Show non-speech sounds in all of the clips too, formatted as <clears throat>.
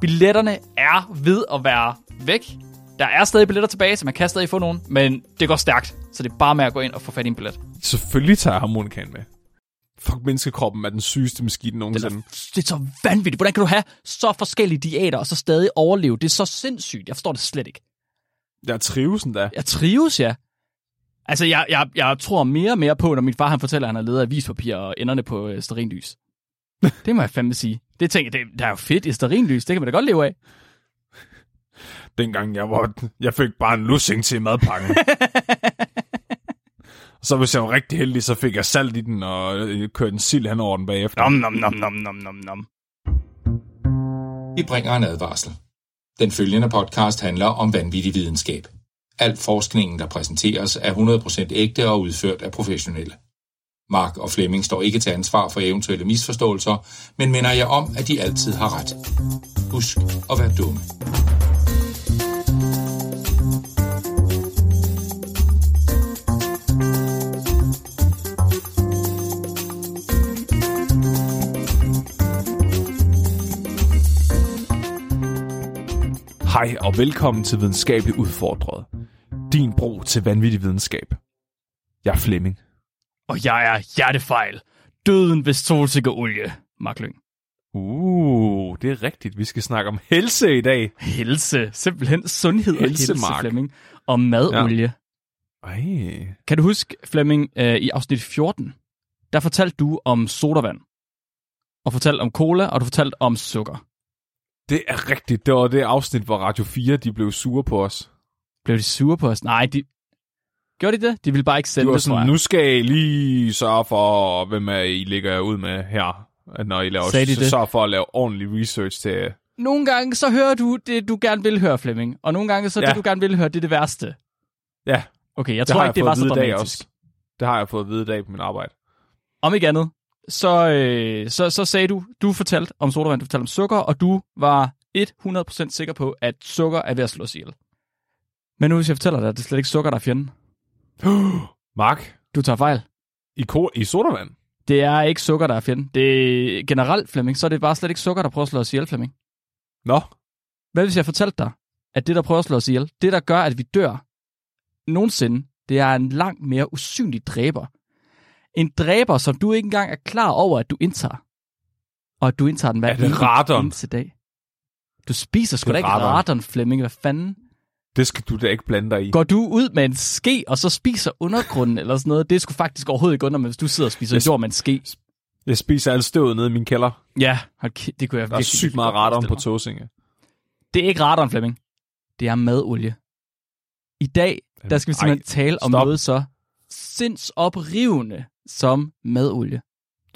Billetterne er ved at være væk. Der er stadig billetter tilbage, så man kan stadig få nogen, men det går stærkt. Så det er bare med at gå ind og få fat i en billet. Selvfølgelig tager jeg harmonikaen med. Fuck, menneskekroppen er den sygeste maskine Det nogensinde. er, det er så vanvittigt. Hvordan kan du have så forskellige diæter og så stadig overleve? Det er så sindssygt. Jeg forstår det slet ikke. Jeg trives endda. Jeg trives, ja. Altså, jeg, jeg, jeg tror mere og mere på, når min far han fortæller, at han har levet af avispapir og enderne på øh, sterinlys. <laughs> det må jeg fandme sige. Det tænker jeg, det, det er jo fedt i sterinlys. Det kan man da godt leve af. Dengang jeg var... Jeg fik bare en lussing til madpakken. <laughs> så hvis jeg var rigtig heldig, så fik jeg salt i den og øh, kørte en sild hen over den bagefter. Nom, nom, nom, nom, nom, nom, nom. Vi bringer en advarsel. Den følgende podcast handler om vanvittig videnskab. Al forskningen, der præsenteres, er 100% ægte og udført af professionelle. Mark og Flemming står ikke til ansvar for eventuelle misforståelser, men minder jeg om, at de altid har ret. Husk at være dumme. Hej og velkommen til Videnskabeligt Udfordret. Din bro til vanvittig videnskab. Jeg er Flemming. Og jeg er hjertefejl. Døden ved solsikkeolie. Mark Lyng. Uh, det er rigtigt. Vi skal snakke om helse i dag. Helse. Simpelthen sundhed og helse, Helsemark. Flemming. Og madolie. Ja. Ej. Kan du huske, Flemming, øh, i afsnit 14, der fortalte du om sodavand. Og fortalte om cola, og du fortalte om sukker. Det er rigtigt. Det var det afsnit, hvor Radio 4 de blev sure på os. Blev de sure på os? Nej, de... Gjorde de det? De ville bare ikke De sende var det, sådan, nu skal I lige sørge for, hvem er I ligger ud med her. At Når I laver, Sagde de så det? sørg for at lave ordentlig research til... Nogle gange så hører du det, du gerne vil høre, Flemming. Og nogle gange så Ja. det, du gerne vil høre, det er det værste. Ja, Okay, jeg det tror ikke, det var så dramatisk. Det har jeg fået at vide i dag på mit arbejde. Om ikke andet, så, øh, så, så sagde du, du fortalte om sodavand, du fortalte om sukker, og du var 100% sikker på, at sukker er ved at slå os ihjel. Men nu hvis jeg fortæller dig, at det er slet ikke sukker, der er fjenden. <gasps> Mark, Du tager fejl. i, ko- i sodavand? Det er ikke sukker, der er fjenden. Det er generelt, Flemming, så er det bare slet ikke sukker, der prøver at slå os ihjel, Flemming. Nå, Hvad hvis jeg fortalte dig, at det, der prøver at slå os ihjel, det, der gør, at vi dør nogensinde, det er en langt mere usynlig dræber. En dræber, som du ikke engang er klar over, at du indtager. Og at du indtager den hver Er eneste dag. Du spiser sgu da ikke radon, Flemming. Hvad fanden? Det skal du da ikke blande dig i. Går du ud med en ske, og så spiser undergrunden eller sådan noget? Det er sgu faktisk overhovedet ikke under, men hvis du sidder og spiser Jeg- jord med en ske. Jeg spiser alt støvet nede i min kælder. Ja, kæ- det kunne jeg Der er virkelig, sygt virkelig meget radon på. Tåsinge. Det er ikke radon, Flemming. Det er madolie. I dag, der skal vi simpelthen Ej, tale om stop. noget så sindsoprivende som madolie.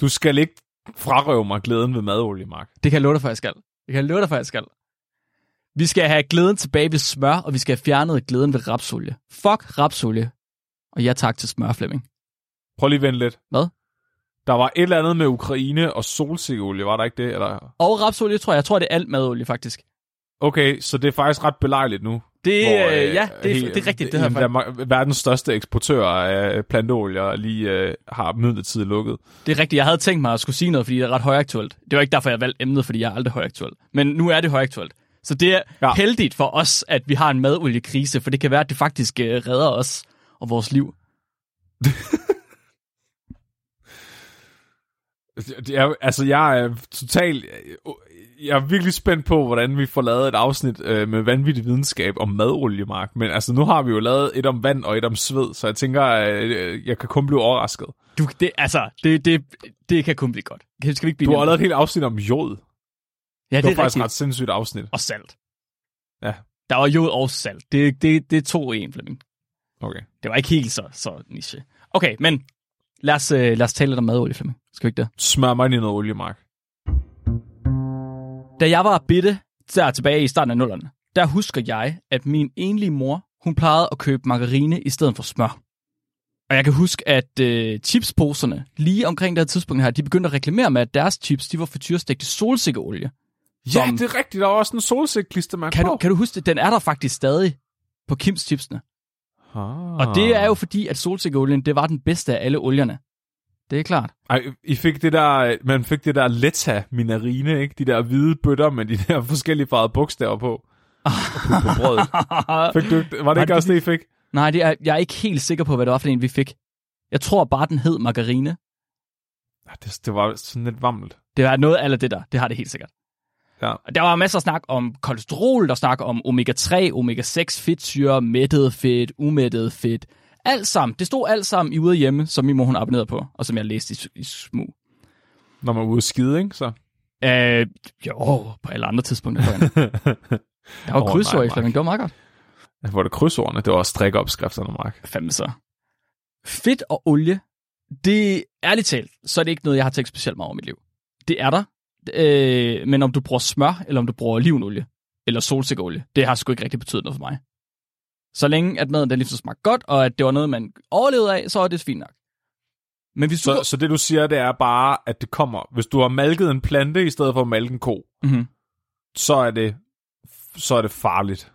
Du skal ikke frarøve mig glæden ved madolie, Mark. Det kan jeg love dig for, jeg skal. Det kan jeg love dig for, jeg skal. Vi skal have glæden tilbage ved smør, og vi skal have fjernet glæden ved rapsolie. Fuck rapsolie. Og ja tak til smør, Flemming. Prøv lige at vente lidt. Hvad? Der var et eller andet med Ukraine og solsikkeolie, var der ikke det? Eller? Og rapsolie, tror jeg. Jeg tror, det er alt madolie, faktisk. Okay, så det er faktisk ret belejligt nu. Det, hvor, øh, øh, ja, det er, helt- det er rigtigt. Det her, ma- verdens største eksportør af planteolier lige øh, har midlertidigt lukket. Det er rigtigt. Jeg havde tænkt mig at skulle sige noget, fordi det er ret højaktuelt. Det var ikke derfor, jeg valgte emnet, fordi jeg er aldrig højaktuel. Men nu er det højaktuelt. Så det er ja. Heldigt for os, at vi har en madoliekrise, for det kan være, at det faktisk øh, redder os og vores liv. <laughs> Det er, altså, jeg er totalt... Jeg er virkelig spændt på, hvordan vi får lavet et afsnit øh, med vanvittig videnskab om madolie, Mark. Men altså, nu har vi jo lavet et om vand og et om sved, så jeg tænker, øh, jeg kan kun blive overrasket. Du, det, altså, det, det, det kan kun blive godt. Skal vi ikke blive Du har lavet et helt afsnit om jod. Ja, Det, det var er faktisk rigtigt. ret sindssygt afsnit. Og salt. Ja. Der var jod og salt. Det, det, det er to i en, Flemming. Okay. Det var ikke helt så, så niche. Okay, men lad os, øh, lad os tale lidt om madolie, Flemming. Skal vi ikke det? Smør mig ind i noget olie, Mark. Da jeg var bitte, der tilbage i starten af nullerne, der husker jeg, at min enlige mor, hun plejede at købe margarine i stedet for smør. Og jeg kan huske, at øh, chipsposerne, lige omkring det her tidspunkt her, de begyndte at reklamere med, at deres chips, de var frityrestegt i solsikkeolie. Ja, Som- det er rigtigt. Der var også en solsikkeklistermærke Kan på. du, kan du huske det? Den er der faktisk stadig på Kims chipsene. Ah. Og det er jo fordi, at solsikkeolien, det var den bedste af alle olierne. Det er klart. Ej, I fik det der, man fik det der Letta minarine, ikke? De der hvide bøtter med de der <laughs> forskellige farvede bogstaver på. Og på brødet. <laughs> Fik du, var det Var ikke det også det, I fik? Nej, det er, jeg er ikke helt sikker på, hvad det var for en, vi fik. Jeg tror bare, den hed margarine. Det, det var sådan lidt vammelt. Det er noget af det der. Det har det helt sikkert. Ja. Der var masser af snak om kolesterol, der snak om omega-3, omega-6 fedtsyre, mættet fedt, umættet fedt. Alt sammen. Det stod alt sammen i ude hjemme, som min mor hun abonnerede på, og som jeg læste i, i smug. Når man var ude skide, ikke? Så. Øh, jo, på alle andre tidspunkter. <laughs> Der var oh, krydsord nej. Det var meget godt. Hvor det krydsordene, det var også strikkeopskrifterne, Mark. Fandme så. Fedt og olie, det ærligt talt, så er det ikke noget, jeg har tænkt specielt meget over i mit liv. Det er der, øh, men om du bruger smør, eller om du bruger olivenolie, eller solsikkeolie, det har sgu ikke rigtig betydet noget for mig. Så længe at maden den lige så smagte godt, og at det var noget, man overlevede af, så er det fint nok. Men hvis du... Så, så det du siger, det er bare, at det kommer, hvis du har malket en plante i stedet for at malke en ko, mm-hmm. så er det, så er det farligt.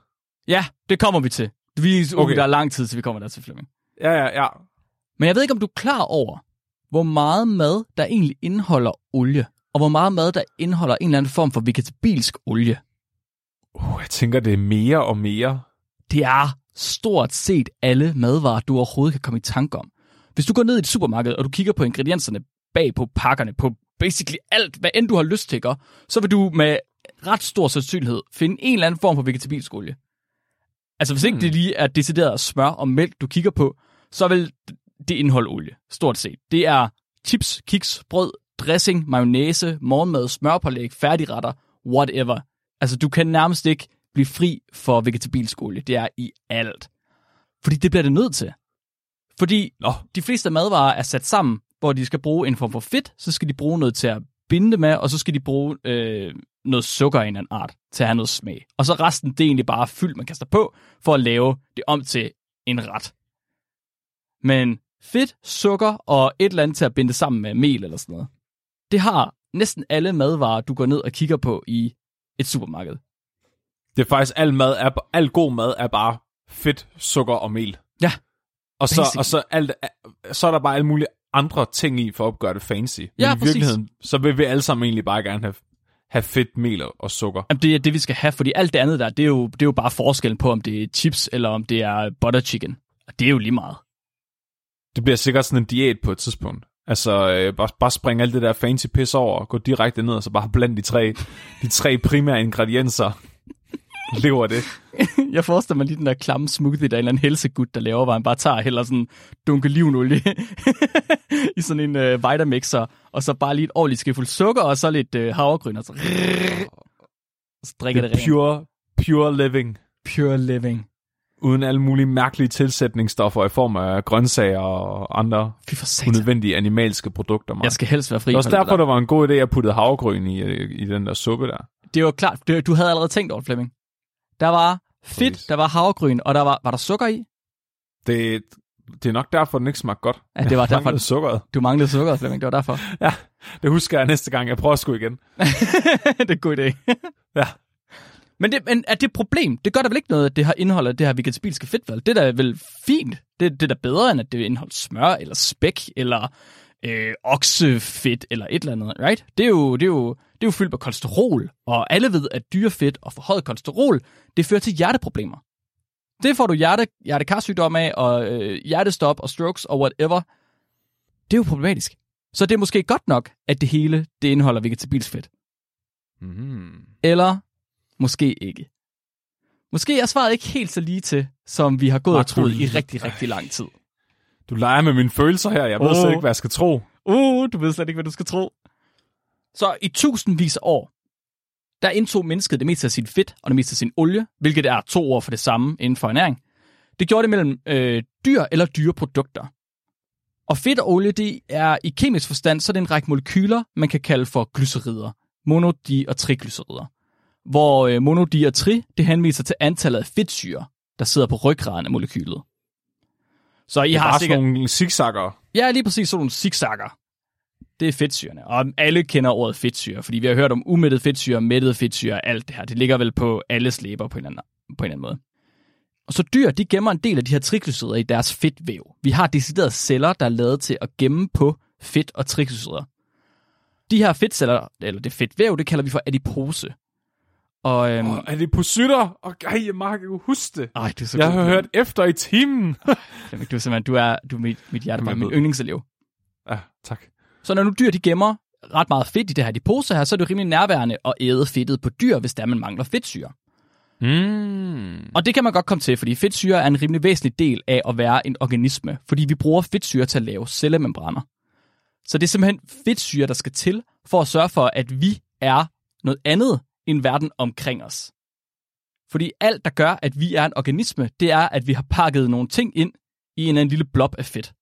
Ja, det kommer vi til. Vi, okay. Okay. Der er lang tid, til vi kommer der til, Flemming. Ja, ja, ja. Men jeg ved ikke, om du er klar over, hvor meget mad, der egentlig indeholder olie, og hvor meget mad, der indeholder en eller anden form for vegetabilsk olie. Uh, jeg tænker, det er mere og mere. Det er stort set alle madvarer, du overhovedet kan komme i tanke om. Hvis du går ned i et supermarked, og du kigger på ingredienserne bag på pakkerne, på basically alt, hvad end du har lyst til, så vil du med ret stor sandsynlighed finde en eller anden form for vegetabilsk olie. Altså hvis ikke Hmm. det lige er decideret smør og mælk, du kigger på, så vil det indeholde olie, stort set. Det er chips, kiks, brød, dressing, mayonnaise, morgenmad, smørpålæg, færdigretter, whatever. Altså du kan nærmest ikke blive fri for vegetabilsk olie. Det er i alt. Fordi det bliver det nødt til. Fordi Nå, de fleste madvarer er sat sammen, hvor de skal bruge en form for fedt, så skal de bruge noget til at binde det med, og så skal de bruge øh, noget sukker af en eller anden art til at have noget smag. Og så resten, det er egentlig bare fyld, man kaster på, for at lave det om til en ret. Men fedt, sukker og et eller andet til at binde sammen med mel eller sådan noget, det har næsten alle madvarer, du går ned og kigger på i et supermarked. det er faktisk, al mad er, al god mad er bare fedt, sukker og mel. Ja, Og så, basically. og så, alt, så er der bare alle mulige andre ting i, for at gøre det fancy. Men Ja, i præcis. virkeligheden, så vil vi alle sammen egentlig bare gerne have, have fedt mel og- og sukker. Jamen, det er det, vi skal have, fordi alt det andet der, det er, jo, det er jo bare forskellen på, om det er chips, eller om det er butter chicken. Og det er jo lige meget. Det bliver sikkert sådan en diæt på et tidspunkt. Altså, øh, bare, bare springe alt det der fancy pis over, og gå direkte ned, og så bare blande de tre, de tre primære ingredienser. Lever det. <laughs> Jeg forestiller mig lige den der klamme smoothie, der er en eller anden helsegud, der laver, hvor han bare tager og hælder sådan dunke livenolie <laughs> i sådan en øh, Vitamixer, og så bare lige et ordentligt skefuld sukker, og så lidt øh, havregryn, og så, og så drikker det, Det pure. pure, pure living. pure living. Uden alle mulige mærkelige tilsætningsstoffer i form af grøntsager og andre unødvendige animalske produkter. Mark. Jeg skal helst være fri Det er også derfor, det, det var en god idé, at putte havregryn i, øh, i den der suppe der. der. det var klart, det, du havde allerede tænkt over Flemming. Der var fedt, Præcis. der var havregryn, og der var, var der sukker i? Det, det er nok derfor, den ikke smagte godt. Ja, det var Jeg derfor- sukkeret. Du manglede sukker, Flemming, det var derfor. <laughs> Ja, det husker jeg næste gang. Jeg prøver sgu igen. <laughs> det er en god idé. Ja. Men, det, men er det et problem? Det gør da vel ikke noget, at det har indeholder det her vegetabilske fedt, vel? Det er da vel fint. Det, det er da bedre, end at det indeholder smør, eller spæk, eller øh, oksefedt, eller et eller andet, right? Det er, jo, det, er jo, det er jo fyldt med kolesterol, og alle ved, at dyrefedt og forhøjet kolesterol, det fører til hjerteproblemer. Det får du hjerte, hjertekarsygdom af, og øh, hjertestop og strokes og whatever. Det er jo problematisk. Så det er måske godt nok, at det hele det indeholder vegetabilsk fedt. Mm. Eller måske ikke. Måske er svaret ikke helt så lige til, som vi har gået og Mark, troet du- i rigtig, rigtig lang tid. Du leger med mine følelser her. Jeg ved Åh. slet ikke, hvad jeg skal tro. Uh, du ved slet ikke, hvad du skal tro. Så i tusindvis af år, der indtog mennesket det meste af sin fedt og det meste af sin olie, hvilket er to ord for det samme inden for ernæring. Det gjorde det mellem øh, dyr eller dyreprodukter. Og fedt og olie, det er i kemisk forstand, så er det en række molekyler, man kan kalde for glyserider. Monodi- og triglycerider. Hvor øh, monodiatri, det henviser til antallet af fedtsyre, der sidder på ryggraden af molekylet. Så I Det er har bare sikkert... sådan nogle zigzagger. Ja, lige præcis sådan nogle zigzagger. Det er fedtsyrene. Og alle kender ordet fedtsyre, fordi vi har hørt om umættet fedtsyre, mættet fedtsyre, alt det her. Det ligger vel på alles læber på en, anden, på en anden måde. Og så dyr, de gemmer en del af de her triglycerider i deres fedtvæv. Vi har deciderede celler, der er lavet til at gemme på fedt og triglycerider. De her fedtceller, eller det fedtvæv, det kalder vi for adipose. Og, øhm, Oh, er det på sytter? Og ej, Mark, jeg kunne huske det. ej, det er så Jeg god. har hørt efter i timen. <laughs> Du er simpelthen, du er, du er mit, mit hjertebarn, min yndlingselev. ja, tak. Så når nu dyr de gemmer ret meget fedt i det her adipose her, så er det rimelig nærværende at æde fedtet på dyr, hvis der man mangler fedtsyre. Mm. Og det kan man godt komme til, fordi fedtsyre er en rimelig væsentlig del af at være en organisme, fordi vi bruger fedtsyre til at lave cellemembraner. Så det er simpelthen fedtsyre, der skal til for at sørge for, at vi er noget andet end verden omkring os. Fordi alt, der gør, at vi er en organisme, det er, at vi har pakket nogle ting ind i en, en lille blob af fedt.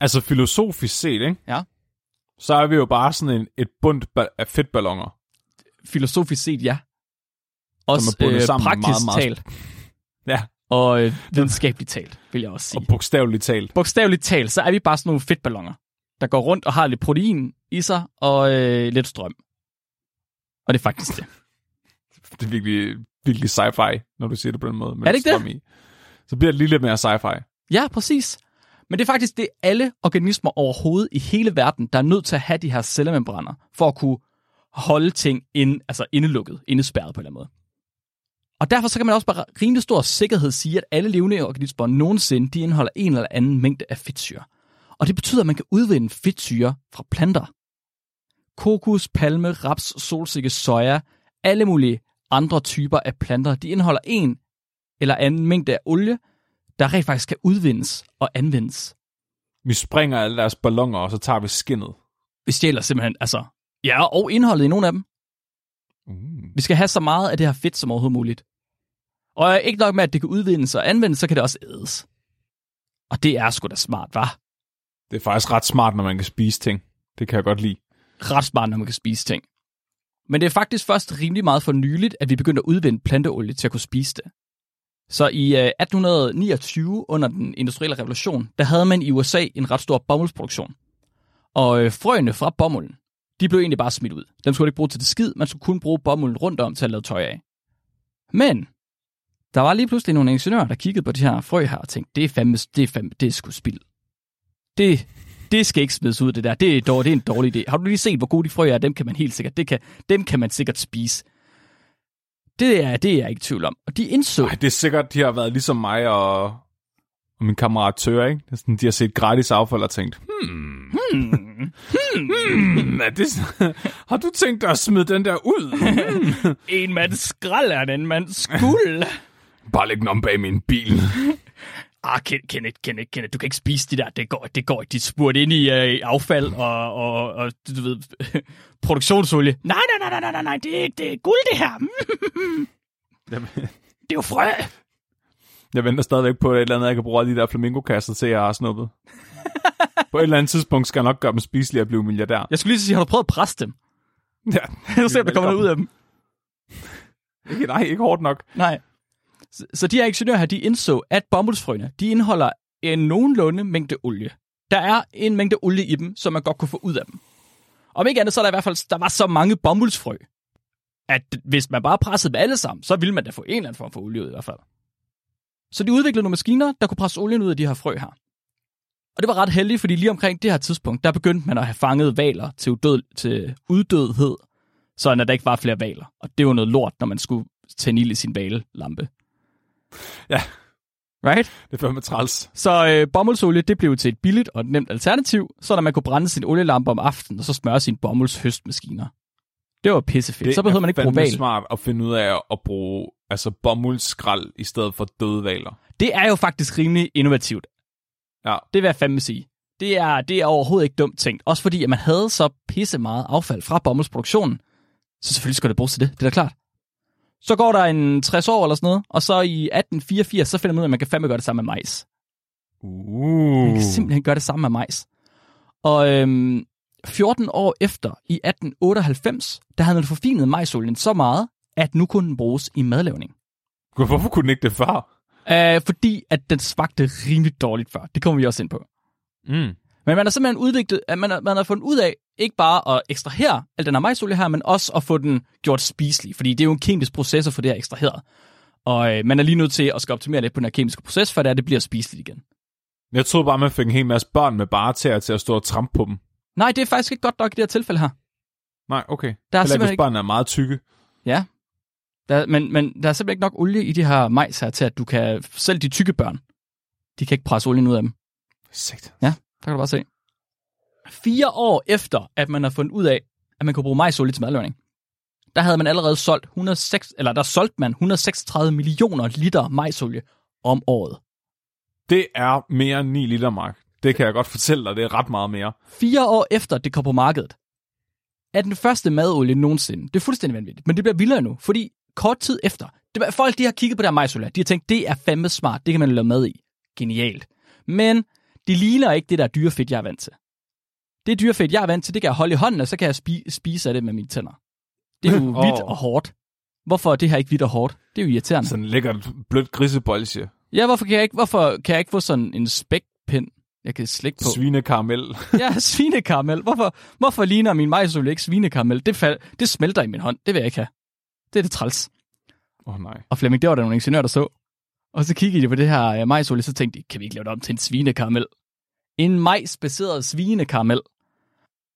Altså filosofisk set, ikke? Ja. Så er vi jo bare sådan en, et bundt af fedtballoner. Filosofisk set, ja. Også bundet øh, sammen praktisk meget, meget talt. <laughs> Ja, Og øh, videnskabeligt talt, vil jeg også sige. og bogstaveligt talt. Bogstaveligt talt, så er vi bare sådan nogle fedtballoner, der går rundt og har lidt protein i sig og øh, lidt strøm. Og det er faktisk det. Det er virkelig, virkelig sci-fi, når du siger det på den måde. med Er det ikke strøm I. Så bliver det lige lidt mere sci-fi. Ja, præcis. Men det er faktisk det, alle organismer overhovedet i hele verden, der er nødt til at have de her cellemembraner, for at kunne holde ting ind, altså indelukket, indespærret på en eller anden måde. Og derfor så kan man også bare rimelig stor sikkerhed sige, at alle levende organismer nogensinde, de indeholder en eller anden mængde af fedtsyre. Og det betyder, at man kan udvinde fedtsyre fra planter. Kokos, palme, raps, solsikke, soja, alle mulige andre typer af planter, de indeholder en eller anden mængde af olie, der rent faktisk kan udvindes og anvendes. Vi springer alle deres balloner, og så tager vi skinnet. Vi stjæler simpelthen, altså, ja, og indholdet i nogle af dem. Uh. Vi skal have så meget af det her fedt som overhovedet muligt. Og ikke nok med, at det kan udvindes og anvendes, så kan det også ædes. Og det er sgu da smart, var. Det er faktisk ret smart, når man kan spise ting. Det kan jeg godt lide. Ret smart, når man kan spise ting. Men det er faktisk først rimelig meget for nyligt, at vi begyndte at udvinde planteolie til at kunne spise det. Så i øh, 1829, under den industrielle revolution, der havde man i USA en ret stor bomuldsproduktion. Og øh, frøene fra bomulden, de blev egentlig bare smidt ud. Dem skulle man ikke bruge til det skid, man skulle kun bruge bomulden rundt om til at lave tøj af. Men der var lige pludselig nogle ingeniører, der kiggede på de her frø her og tænkte, det er fandme, det er fandme, det er sgu spild. Det, det skal ikke smides ud, det der. Det er, dårligt, det er en dårlig idé. Har du lige set, hvor gode de frø er? Dem kan man helt sikkert, det kan, dem kan man sikkert spise. Det er, det er jeg ikke i tvivl om. Og de indså... Ej, det er sikkert, de har været ligesom mig og, og min kammerat Tør, ikke? Det er sådan, de har set gratis affald og tænkt, hmm, Hmm, hmm er det, <laughs> har du tænkt dig at smide den der ud? <laughs> en mand skrald er en mand skuld. Bare læg den om bag min bil. <laughs> ah, Ken- Kenneth, Kenneth, Kenneth, du kan ikke spise det der. Det går, det går ikke. De spurgt ind i øh, affald og, og, og, du ved, <laughs> produktionsolie. Nej, nej, nej, nej, nej, nej, det er, ikke- det er guld, det her. <laughs> Jamen, Det er jo frø. Jeg venter stadigvæk på et eller andet, jeg kan bruge de der flamingokasser til, jeg har snuppet. på et eller andet tidspunkt skal jeg nok gøre dem spiselige og blive milliardær. Jeg skulle lige sige, har du prøvet at presse dem? Ja, <laughs> Jeg se, om der kommer noget ud af dem. Ikke, nej, ikke hårdt nok. Nej. Så, de her ingeniører her, de indså, at bomuldsfrøene, de indeholder en nogenlunde mængde olie. Der er en mængde olie i dem, som man godt kunne få ud af dem. Om ikke andet, så er der i hvert fald, der var så mange bomuldsfrø, at hvis man bare pressede dem alle sammen, så ville man da få en eller anden form for olie ud i hvert fald. Så de udviklede nogle maskiner, der kunne presse olien ud af de her frø her. Og det var ret heldigt, fordi lige omkring det her tidspunkt, der begyndte man at have fanget valer til, udød, til uddødhed, så at der ikke var flere valer. Og det var noget lort, når man skulle tænde ild i sin valelampe. Ja. Right? Det er fandme træls. Så øh, bomuldsolie, det blev til et billigt og et nemt alternativ, så når man kunne brænde sin olielampe om aftenen, og så smøre sine bomuldshøstmaskiner. Det var pissefedt. Det så behøvede man ikke bruge val. smart at finde ud af at bruge altså bomuldsskrald i stedet for døde valer. Det er jo faktisk rimelig innovativt. Ja. Det vil jeg fandme sige. Det er, det er overhovedet ikke dumt tænkt. Også fordi, at man havde så pisse meget affald fra bomuldsproduktionen. Så selvfølgelig skal det bruges til det. Det er da klart. Så går der en 60 år eller sådan noget, og så i 1884, så finder man ud af, at man kan fandme gøre det samme med majs. Uh. Man kan simpelthen gøre det samme med majs. Og øhm, 14 år efter, i 1898, der havde man forfinet majsolien så meget, at nu kunne den bruges i madlavning. Hvorfor kunne den ikke det før? Uh, fordi at den smagte rimelig dårligt før. Det kommer vi også ind på. Mm. Men man har simpelthen udviklet, at man har, man har fundet ud af, ikke bare at ekstrahere al den her majsolie her, men også at få den gjort spiselig, fordi det er jo en kemisk proces at få det her ekstraheret. Og øh, man er lige nødt til at skal optimere lidt på den her kemiske proces, for det, er, det bliver spiseligt igen. Jeg troede bare, man fik en hel masse børn med bare til, til at stå og trampe på dem. Nej, det er faktisk ikke godt nok i det her tilfælde her. Nej, okay. Der er Heller simpelthen ikke, børnene er meget tykke. ja. Der, men, men der er simpelthen ikke nok olie i de her majs her til, at du kan, selv de tykke børn, de kan ikke presse olien ud af dem. Sigt. Der kan du bare se. Fire år efter, at man har fundet ud af, at man kunne bruge majsolie til madlavning, der havde man allerede solgt 106, eller der solgte man 136 millioner liter majsolie om året. Det er mere end 9 liter, Mark. Det kan jeg godt fortælle dig. Det er ret meget mere. Fire år efter det kom på markedet, er den første madolie nogensinde. Det er fuldstændig vanvittigt, men det bliver vildere nu, fordi kort tid efter, det folk de har kigget på der majsolie, de har tænkt, det er fandme smart, det kan man lave mad i. Genialt. Men det ligner ikke det der dyrefedt, jeg er vant til. Det dyrefedt, jeg er vant til, det kan jeg holde i hånden, og så kan jeg spi- spise af det med mine tænder. Det er jo <laughs> hvidt og hårdt. Hvorfor er det her ikke hvidt og hårdt? Det er jo irriterende. Sådan lækkert blødt grisebolsje. Ja, hvorfor kan jeg ikke, hvorfor kan jeg ikke få sådan en spækpind, jeg kan slikke på? Svinekaramel. <laughs> Ja, svinekaramel. Hvorfor, hvorfor ligner min majsolie ikke svinekaramel? Det, fald, det smelter i min hånd. Det vil jeg ikke have. Det er det træls. Åh oh, nej. Og Flemming, det var der nogle ingeniører, der så. Og så kiggede de på det her uh, majsolie, så tænkte de, kan vi ikke lave det om til en svinekaramel? En majsbaseret svinekaramel.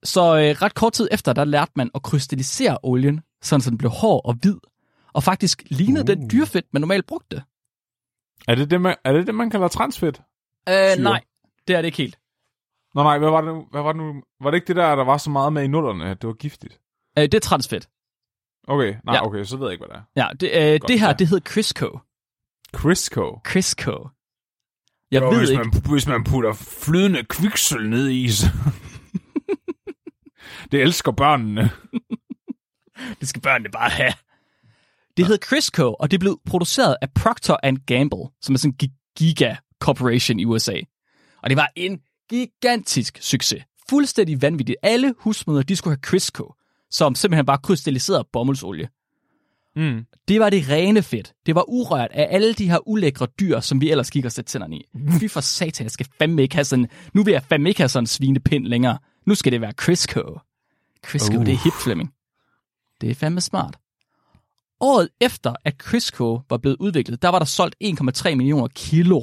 Så uh, ret kort tid efter, der lærte man at krystallisere olien, sådan så den blev hård og hvid. Og faktisk lignede uh. den dyrfedt, man normalt brugte. Er det det, man, er det, det, man kalder transfedt? Syre. nej, det er det ikke helt. Nå nej, hvad var det nu? Hvad var, det nu? var det ikke det der, der var så meget med i nullerne, at det var giftigt? Uh, det er transfedt. Okay, nej, Ja. okay, så ved jeg ikke, hvad det er. Ja, det, uh, Godt, det her, ja. det hedder Crisco. Crisco. Crisco. Jeg Jo, ved hvis ikke. Man, hvis man putter flydende kviksøl ned i, så... <laughs> det elsker børnene. <laughs> Det skal børnene bare have. Det hedder Crisco, og det blev produceret af Procter Gamble, som er sådan en gi- giga corporation i USA. Og det var en gigantisk succes. Fuldstændig vanvittigt. Alle husmøder, de skulle have Crisco, som simpelthen bare krystalliseret bomuldsolie. Mm. Det var det rene fedt. Det var urørt af alle de her ulækre dyr, som vi ellers gik og sætte tænderne i. <laughs> Fy for satan, jeg skal fandme ikke have sådan... Nu vil jeg fandme ikke have sådan en svinepind længere. Nu skal det være Crisco. Crisco, Uh. det er hip, Flemming. Det er fandme smart. Året efter, at Crisco var blevet udviklet, der var der solgt 1,3 millioner kilo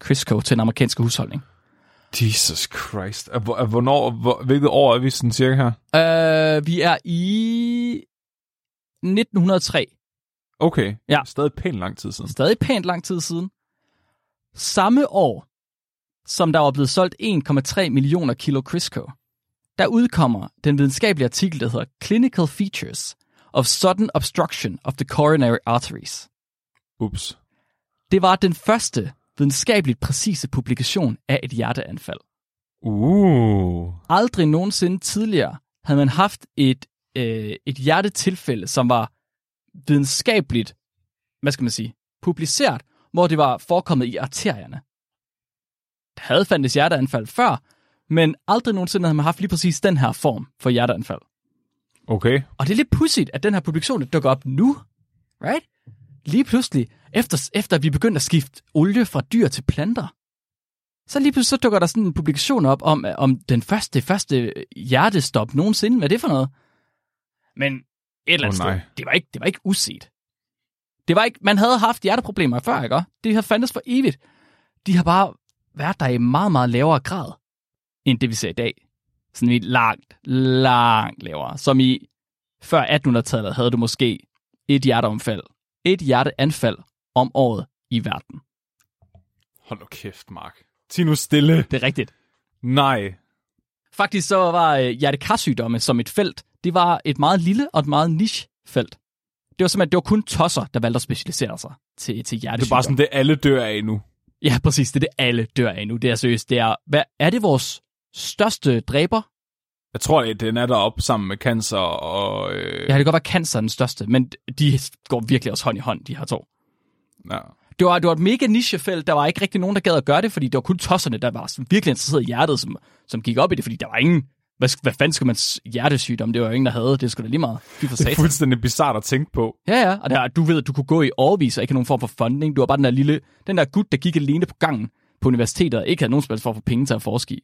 Crisco til den amerikanske husholdning. Jesus Christ. Hvor- Hvornår, hvor, hvilket år er vi sådan cirka her? Uh, vi er i 1903. Okay. Ja. Stadig pænt lang tid siden. Stadig pænt lang tid siden. Samme år, som der var blevet solgt 1,3 millioner kilo Crisco, der udkommer den videnskabelige artikel, der hedder Clinical Features of Sudden Obstruction of the Coronary Arteries. Ups. Det var den første videnskabeligt præcise publikation af et hjerteanfald. Uh. Aldrig nogensinde tidligere havde man haft et, øh, et hjertetilfælde, som var videnskabeligt, hvad skal man sige, publiceret, hvor det var forekommet i arterierne. Der havde fandtes hjerteanfald før, men aldrig nogensinde havde man haft lige præcis den her form for hjerteanfald. Okay. Og det er lidt pudsigt, at den her publikation dukker op nu, right? Lige pludselig, efter, efter vi begyndte at skifte olie fra dyr til planter, så lige pludselig så dukker der sådan en publikation op om, om den første, første hjertestop nogensinde. Hvad er det for noget? Men et eller andet oh, nej. sted, det var, ikke, det var ikke uset. Det var ikke, man havde haft hjerteproblemer før, ikke? Det har fandtes for evigt. De har bare været der i meget, meget lavere grad, end det vi ser i dag. Sådan i langt, langt lavere. Som i før 1800-tallet havde du måske et hjerteomfald, et hjerteanfald om året i verden. Hold nu kæft, Mark. Sig nu stille. Det er rigtigt. Nej. Faktisk så var øh, hjertekarsygdomme som et felt, det var et meget lille og et meget niche-felt. Det var simpelthen, det var kun tosser, der valgte at specialisere sig til, til Det er bare sådan, det alle dør af nu. Ja, præcis. Det er det, alle dør af nu. Det er seriøst. Det er, hvad, er det vores største dræber? Jeg tror, at den er deroppe sammen med cancer og... Øh, Ja, det kan godt være cancer den største, men de går virkelig også hånd i hånd, de her to. ja. Det var, det var et mega nichefelt. Der var ikke rigtig nogen, der gad at gøre det, fordi det var kun tosserne, der var sådan virkelig interesseret i hjertet, som, som gik op i det, fordi der var ingen Hvad, hvad fanden skal man hjertesygdom? Det var jo ingen, der havde. Det skulle da lige meget. For Det er fuldstændig bizart at tænke på. Ja, ja. Og der, du ved, at du kunne gå i overvis og ikke have nogen form for funding. Du var bare den der lille, den der gut, der gik alene på gangen på universitetet og ikke havde nogen som helst form for penge til at forske i.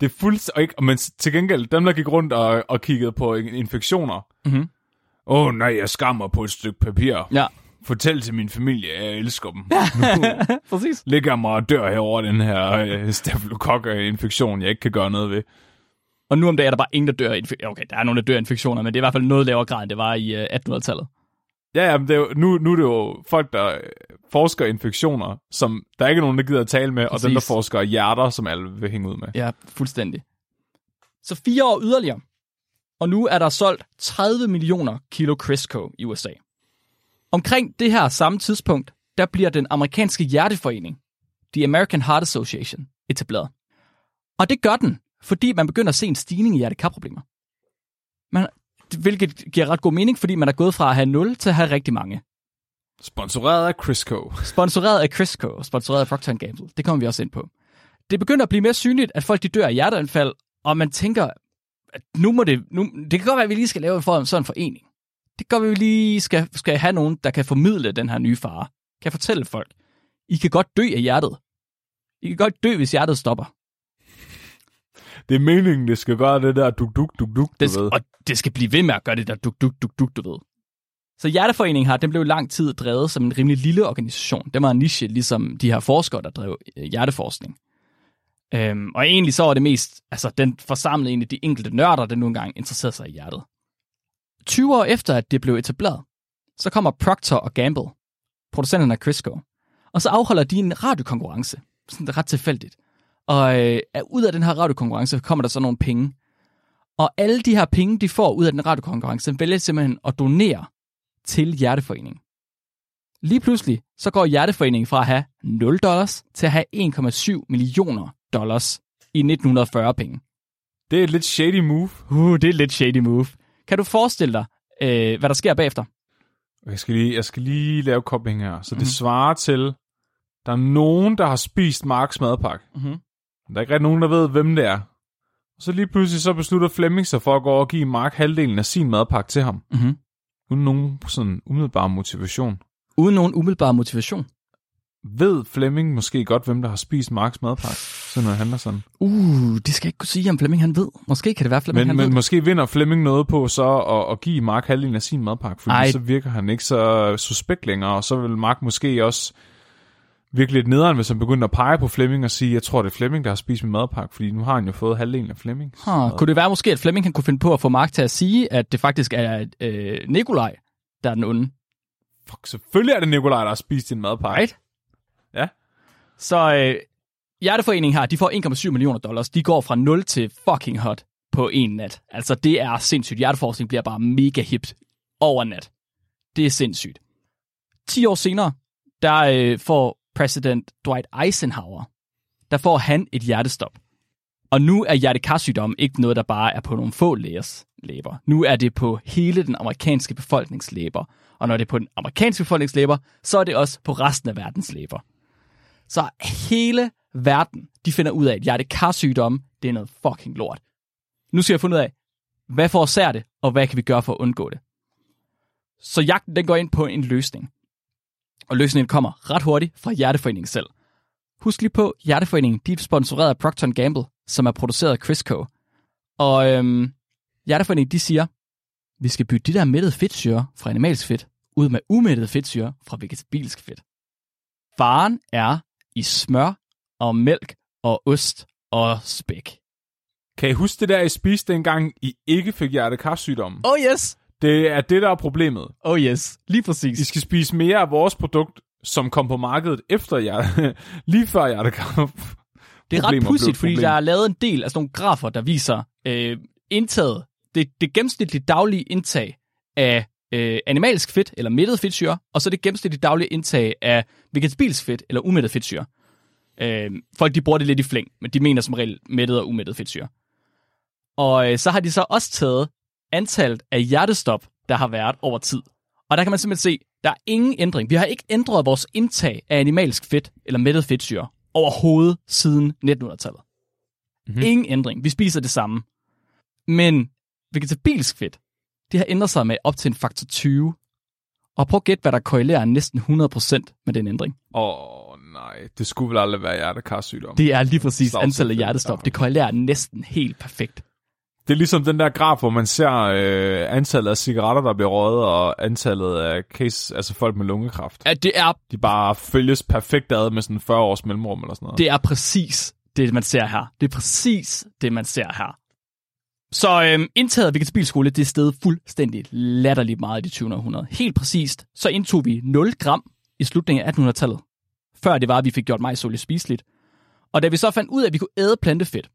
Det er fuldstændig... Men til gengæld, dem der gik rundt og, og kiggede på infektioner. Mhm. Åh oh, nej, jeg skammer på et stykke papir. Ja, Fortæl til min familie, at jeg elsker dem. <laughs> præcis. ligger jeg mig og dør herover den her øh, stafylokok-infektion, jeg ikke kan gøre noget ved. Og nu om dagen er der bare ingen, der dør af inf- Okay, der er nogen, der dør af infektioner, men det er i hvert fald noget lavere grad, end det var i øh, 1800-tallet. Ja, ja, men det er jo, nu, nu er det jo folk, der øh, forsker infektioner, som der er ikke nogen, der gider at tale med, og dem, der Præcis. forsker hjerter, som alle vil hænge ud med. Ja, fuldstændig. Så fire år yderligere. Og nu er der solgt 30 millioner kilo Crisco i USA. Omkring det her samme tidspunkt, der bliver den amerikanske hjerteforening, The American Heart Association, etableret. Og det gør den, fordi man begynder at se en stigning i hjertekarproblemer. Man, hvilket giver ret god mening, fordi man er gået fra at have 0 til at have rigtig mange. Sponsoreret af Crisco. Sponsoreret af Crisco og sponsoreret af Procter Gamble. Det kommer vi også ind på. Det begynder at blive mere synligt, at folk de dør af hjerteanfald, og man tænker, at nu må det, nu, det kan godt være, at vi lige skal lave en form, sådan en forening. Det at vi lige skal, skal have nogen, der kan formidle den her nye fare. Kan fortælle folk, I kan godt dø af hjertet. I kan godt dø, hvis hjertet stopper. Det er meningen, det skal gøre det der duk duk duk duk, du Det, ved. og det skal blive ved med at gøre det der duk, duk, duk, duk, du ved. Så Hjerteforeningen her, den blev lang tid drevet som en rimelig lille organisation. Den var en niche, ligesom de her forskere, der drev øh, hjerteforskning. Øhm, og egentlig så var det mest, altså den forsamlede egentlig de enkelte nørder, der nu engang interesserede sig i hjertet. 20 år efter, at det blev etableret, så kommer Procter og Gamble, producenterne af Crisco, og så afholder de en radiokonkurrence, sådan ret tilfældigt. Og øh, ud af den her radiokonkurrence kommer der så nogle penge, og alle de her penge, de får ud af den radiokonkurrence, vælger simpelthen at donere til Hjerteforeningen. Lige pludselig, så går Hjerteforeningen fra at have 0 dollars til at have 1,7 millioner dollars i 1940 penge. Det er et lidt shady move. Uh, det er et lidt shady move. Kan du forestille dig, øh, hvad der sker bagefter? Jeg skal lige, jeg skal lige lave kobling her. Så det Mhm. svarer til, der er nogen, der har spist Marks madpakke. Mhm. Der er ikke rigtig nogen, der ved, hvem det er. Så lige pludselig så beslutter Flemming sig for at gå over og give Mark halvdelen af sin madpakke til ham. Mm-hmm. Uden nogen sådan umiddelbar motivation. Uden nogen umiddelbar motivation. Ved Flemming måske godt, hvem der har spist Marks madpakke? Så når han handler sådan. Uh, det skal jeg ikke kunne sige, om Flemming han ved. Måske kan det være, Flemming Men, han men ved. måske vinder Flemming noget på så at, at give Mark halvdelen af sin madpakke, fordi Ej. Ej. så virker han ikke så suspekt længere, og så vil Mark måske også virkelig lidt nederen, hvis han begynder at pege på Flemming og sige, jeg tror, det er Flemming, der har spist min madpakke, fordi nu har han jo fået halvdelen af Flemming. Huh, kunne det være måske, at Flemming han kunne finde på at få Mark til at sige, at det faktisk er øh, Nikolaj, der er den onde? Fuck, selvfølgelig er det Nikolaj, der har spist din madpakke. Right? Ja. Så øh, Hjerteforeningen her, de får 1,7 millioner dollars. De går fra 0 til fucking hot på en nat. Altså, det er sindssygt. Hjerteforskning bliver bare mega hipt over nat. Det er sindssygt. 10 år senere, der øh, får præsident Dwight Eisenhower, der får han et hjertestop. Og nu er hjertekarsygdom ikke noget, der bare er på nogle få lægers læber. Nu er det på hele den amerikanske befolknings læber. Og når det er på den amerikanske befolknings læber, så er det også på resten af verdens læber. Så hele verden, de finder ud af, at hjertekarsygdomme, det er noget fucking lort. Nu skal jeg finde ud af, hvad forårsager det, og hvad kan vi gøre for at undgå det? Så jagten, den går ind på en løsning. Og løsningen kommer ret hurtigt fra Hjerteforeningen selv. Husk lige på, Hjerteforeningen, de er sponsoreret af Procter Gamble, som er produceret af Crisco. Og øhm, Hjerteforeningen, de siger, vi skal bytte de der mættede fedtsyre fra animalsk fedt ud med umættet fedtsyre fra vegetabilsk fedt. Faren er i smør og mælk og ost og spæk. Kan I huske det der, I spiste dengang, I ikke fik hjertekarsygdomme? Oh yes! Det er det, der er problemet. Oh yes, lige I præcis. skal spise mere af vores produkt, som kom på markedet efter hjerte, <laughs> lige før hjertekar. Det er ret pudsigt, fordi der er lavet en del af sådan nogle grafer, der viser øh, indtaget, det, det gennemsnitlige daglige indtag af øh, animalsk fedt, eller mættet fedtsyre, og så det gennemsnitlige daglige indtag af vegetabilsk fedt, eller umættet fedtsyre. Øh, folk de bruger det lidt i flæng, men de mener som regel mættet og umættet fedtsyre. Og øh, så har de så også taget antallet af hjertestop, der har været over tid. Og der kan man simpelthen se, der er ingen ændring. Vi har ikke ændret vores indtag af animalsk fedt eller mættet fedtsyre overhovedet siden 1900-tallet. Mm-hmm. Ingen ændring. Vi spiser det samme. Men vegetabilsk fedt, det har ændret sig med op til en faktor 20. Og prøv at gætte, hvad der korrelerer næsten 100% med den ændring. Åh, oh, nej. Det skulle vel aldrig være hjertekarsygdom. Det er lige præcis Stavsefedt. antallet af hjertestop. Ja. Det korrelerer næsten helt perfekt. Det er ligesom den der graf, hvor man ser øh, antallet af cigaretter, der bliver røget, og antallet af case, altså folk med lungekræft. Ja, det er, De bare følges perfekt ad med sådan 40 års mellemrum eller sådan noget. det er præcis det, man ser her. Det er præcis det, man ser her. Så øhm, indtaget vegetabilskole, det stedet fuldstændig latterligt meget i det 20. århundrede. Helt præcist, så indtog vi 0 gram i slutningen af 1800-tallet. Før det var, at vi fik gjort majsolie spiseligt. Og da vi så fandt ud af, at vi kunne æde plantefedt,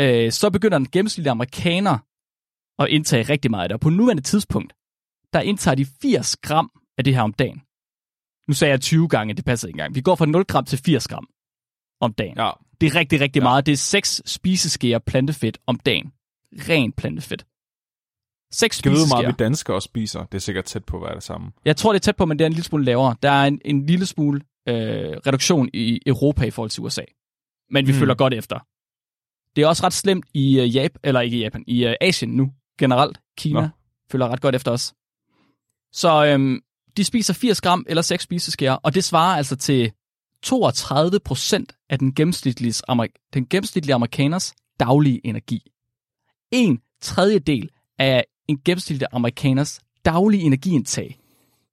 øh, så begynder den gennemsnitlige amerikaner at indtage rigtig meget af det. Og på nuværende tidspunkt, der indtager de 80 gram af det her om dagen. Nu sagde jeg 20 gange, det passer ikke engang. Vi går fra 0 gram til 80 gram om dagen. Ja, Det er rigtig, rigtig ja. meget. Det er 6 spiseskeer plantefedt om dagen. Ren plantefedt. 6 skal vi vide, hvor meget vi danskere også spiser. Det er sikkert tæt på, hvad er det samme. Jeg tror, det er tæt på, men det er en lille smule lavere. Der er en, en lille smule øh, reduktion i Europa i forhold til USA. Men vi mm. følger godt efter. Det er også ret slemt i uh, Japan, eller ikke i Japan, i uh, Asien nu generelt. Kina. Nå. følger ret godt efter os. Så øhm, de spiser 80 gram eller 6 spiseskærer, og det svarer altså til 32 procent af den gennemsnitlige, amerik- den gennemsnitlige amerikaners daglige energi. En tredjedel af en gennemsnitlig amerikaners daglige energiindtag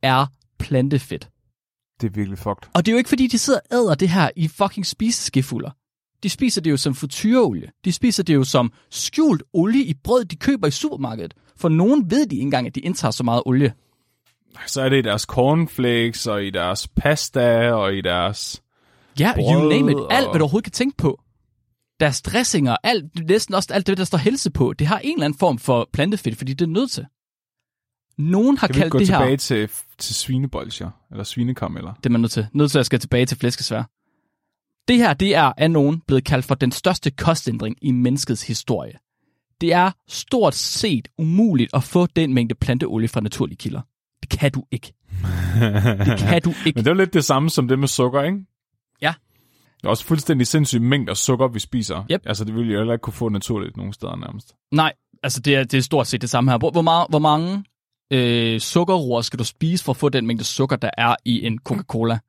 er plantefedt. Det er virkelig fucked. Og det er jo ikke fordi, de sidder og æder det her i fucking spiseskefulder. De spiser det jo som frityreolie. De spiser det jo som skjult olie i brød, de køber i supermarkedet. For nogen ved de ikke engang, at de indtager så meget olie. Så er det i deres cornflakes, og i deres pasta, og i deres... Ja, Brød you name it. og- Alt, hvad du overhovedet kan tænke på. Deres dressinger, alt, næsten også alt det, der står helse på, det har en eller anden form for plantefedt, fordi det er nødt til. Nogen har Kan vi ikke kaldt gå det tilbage her... til, til svinebolcher? Eller svinekameller? Det er man nødt til. Nødt til at skal tilbage til flæskesvær. Det her, det er af nogen blevet kaldt for den største kostændring i menneskets historie. Det er stort set umuligt at få den mængde planteolie fra naturlige kilder. Det kan du ikke. Det kan du <laughs> ikke. Men det er lidt det samme som det med sukker, ikke? Ja. Det er også fuldstændig sindssygt mængder sukker, vi spiser. Yep. Altså, det ville jeg heller ikke kunne få naturligt nogen steder nærmest. Nej, altså det er, det er stort set det samme her. Hvor, hvor, meget, hvor mange øh, sukkerroer skal du spise for at få den mængde sukker, der er i en Coca-Cola?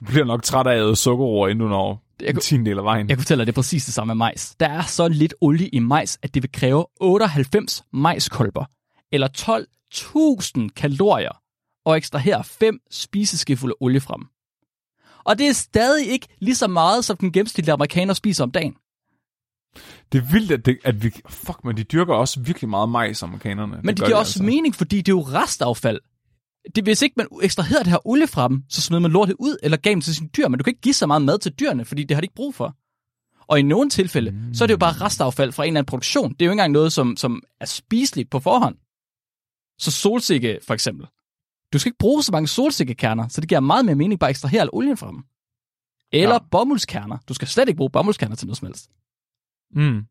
Du bliver nok træt af at æde sukkerroer, inden du når Jeg en kunne- del af vejen. Jeg kan fortælle dig, det er præcis det samme med majs. Der er så lidt olie i majs, at det vil kræve 98 majskolber, eller 12.000 kalorier, og ekstrahere 5 spiseskefulde olie fra dem. Og det er stadig ikke lige så meget, som den gennemsnitlige amerikaner spiser om dagen. Det er vildt, at, det, at vi... Fuck, men de dyrker også virkelig meget majs, amerikanerne. Men det, det giver også altså. mening, fordi det er jo restaffald. Det, hvis ikke man ekstraherede det her olie fra dem, så smed man lortet ud eller gav dem til sine dyr. Men du kan ikke give så meget mad til dyrene, fordi det har de ikke brug for. Og i nogle tilfælde, mm. så er det jo bare restaffald fra en eller anden produktion. Det er jo ikke engang noget, som, som er spiseligt på forhånd. Så solsikke, for eksempel. Du skal ikke bruge så mange solsikkekerner, så det giver meget mere mening bare at ekstrahere al olien fra dem. Eller Ja. bomuldskerner. Du skal slet ikke bruge bomuldskerner til noget som helst. Mm.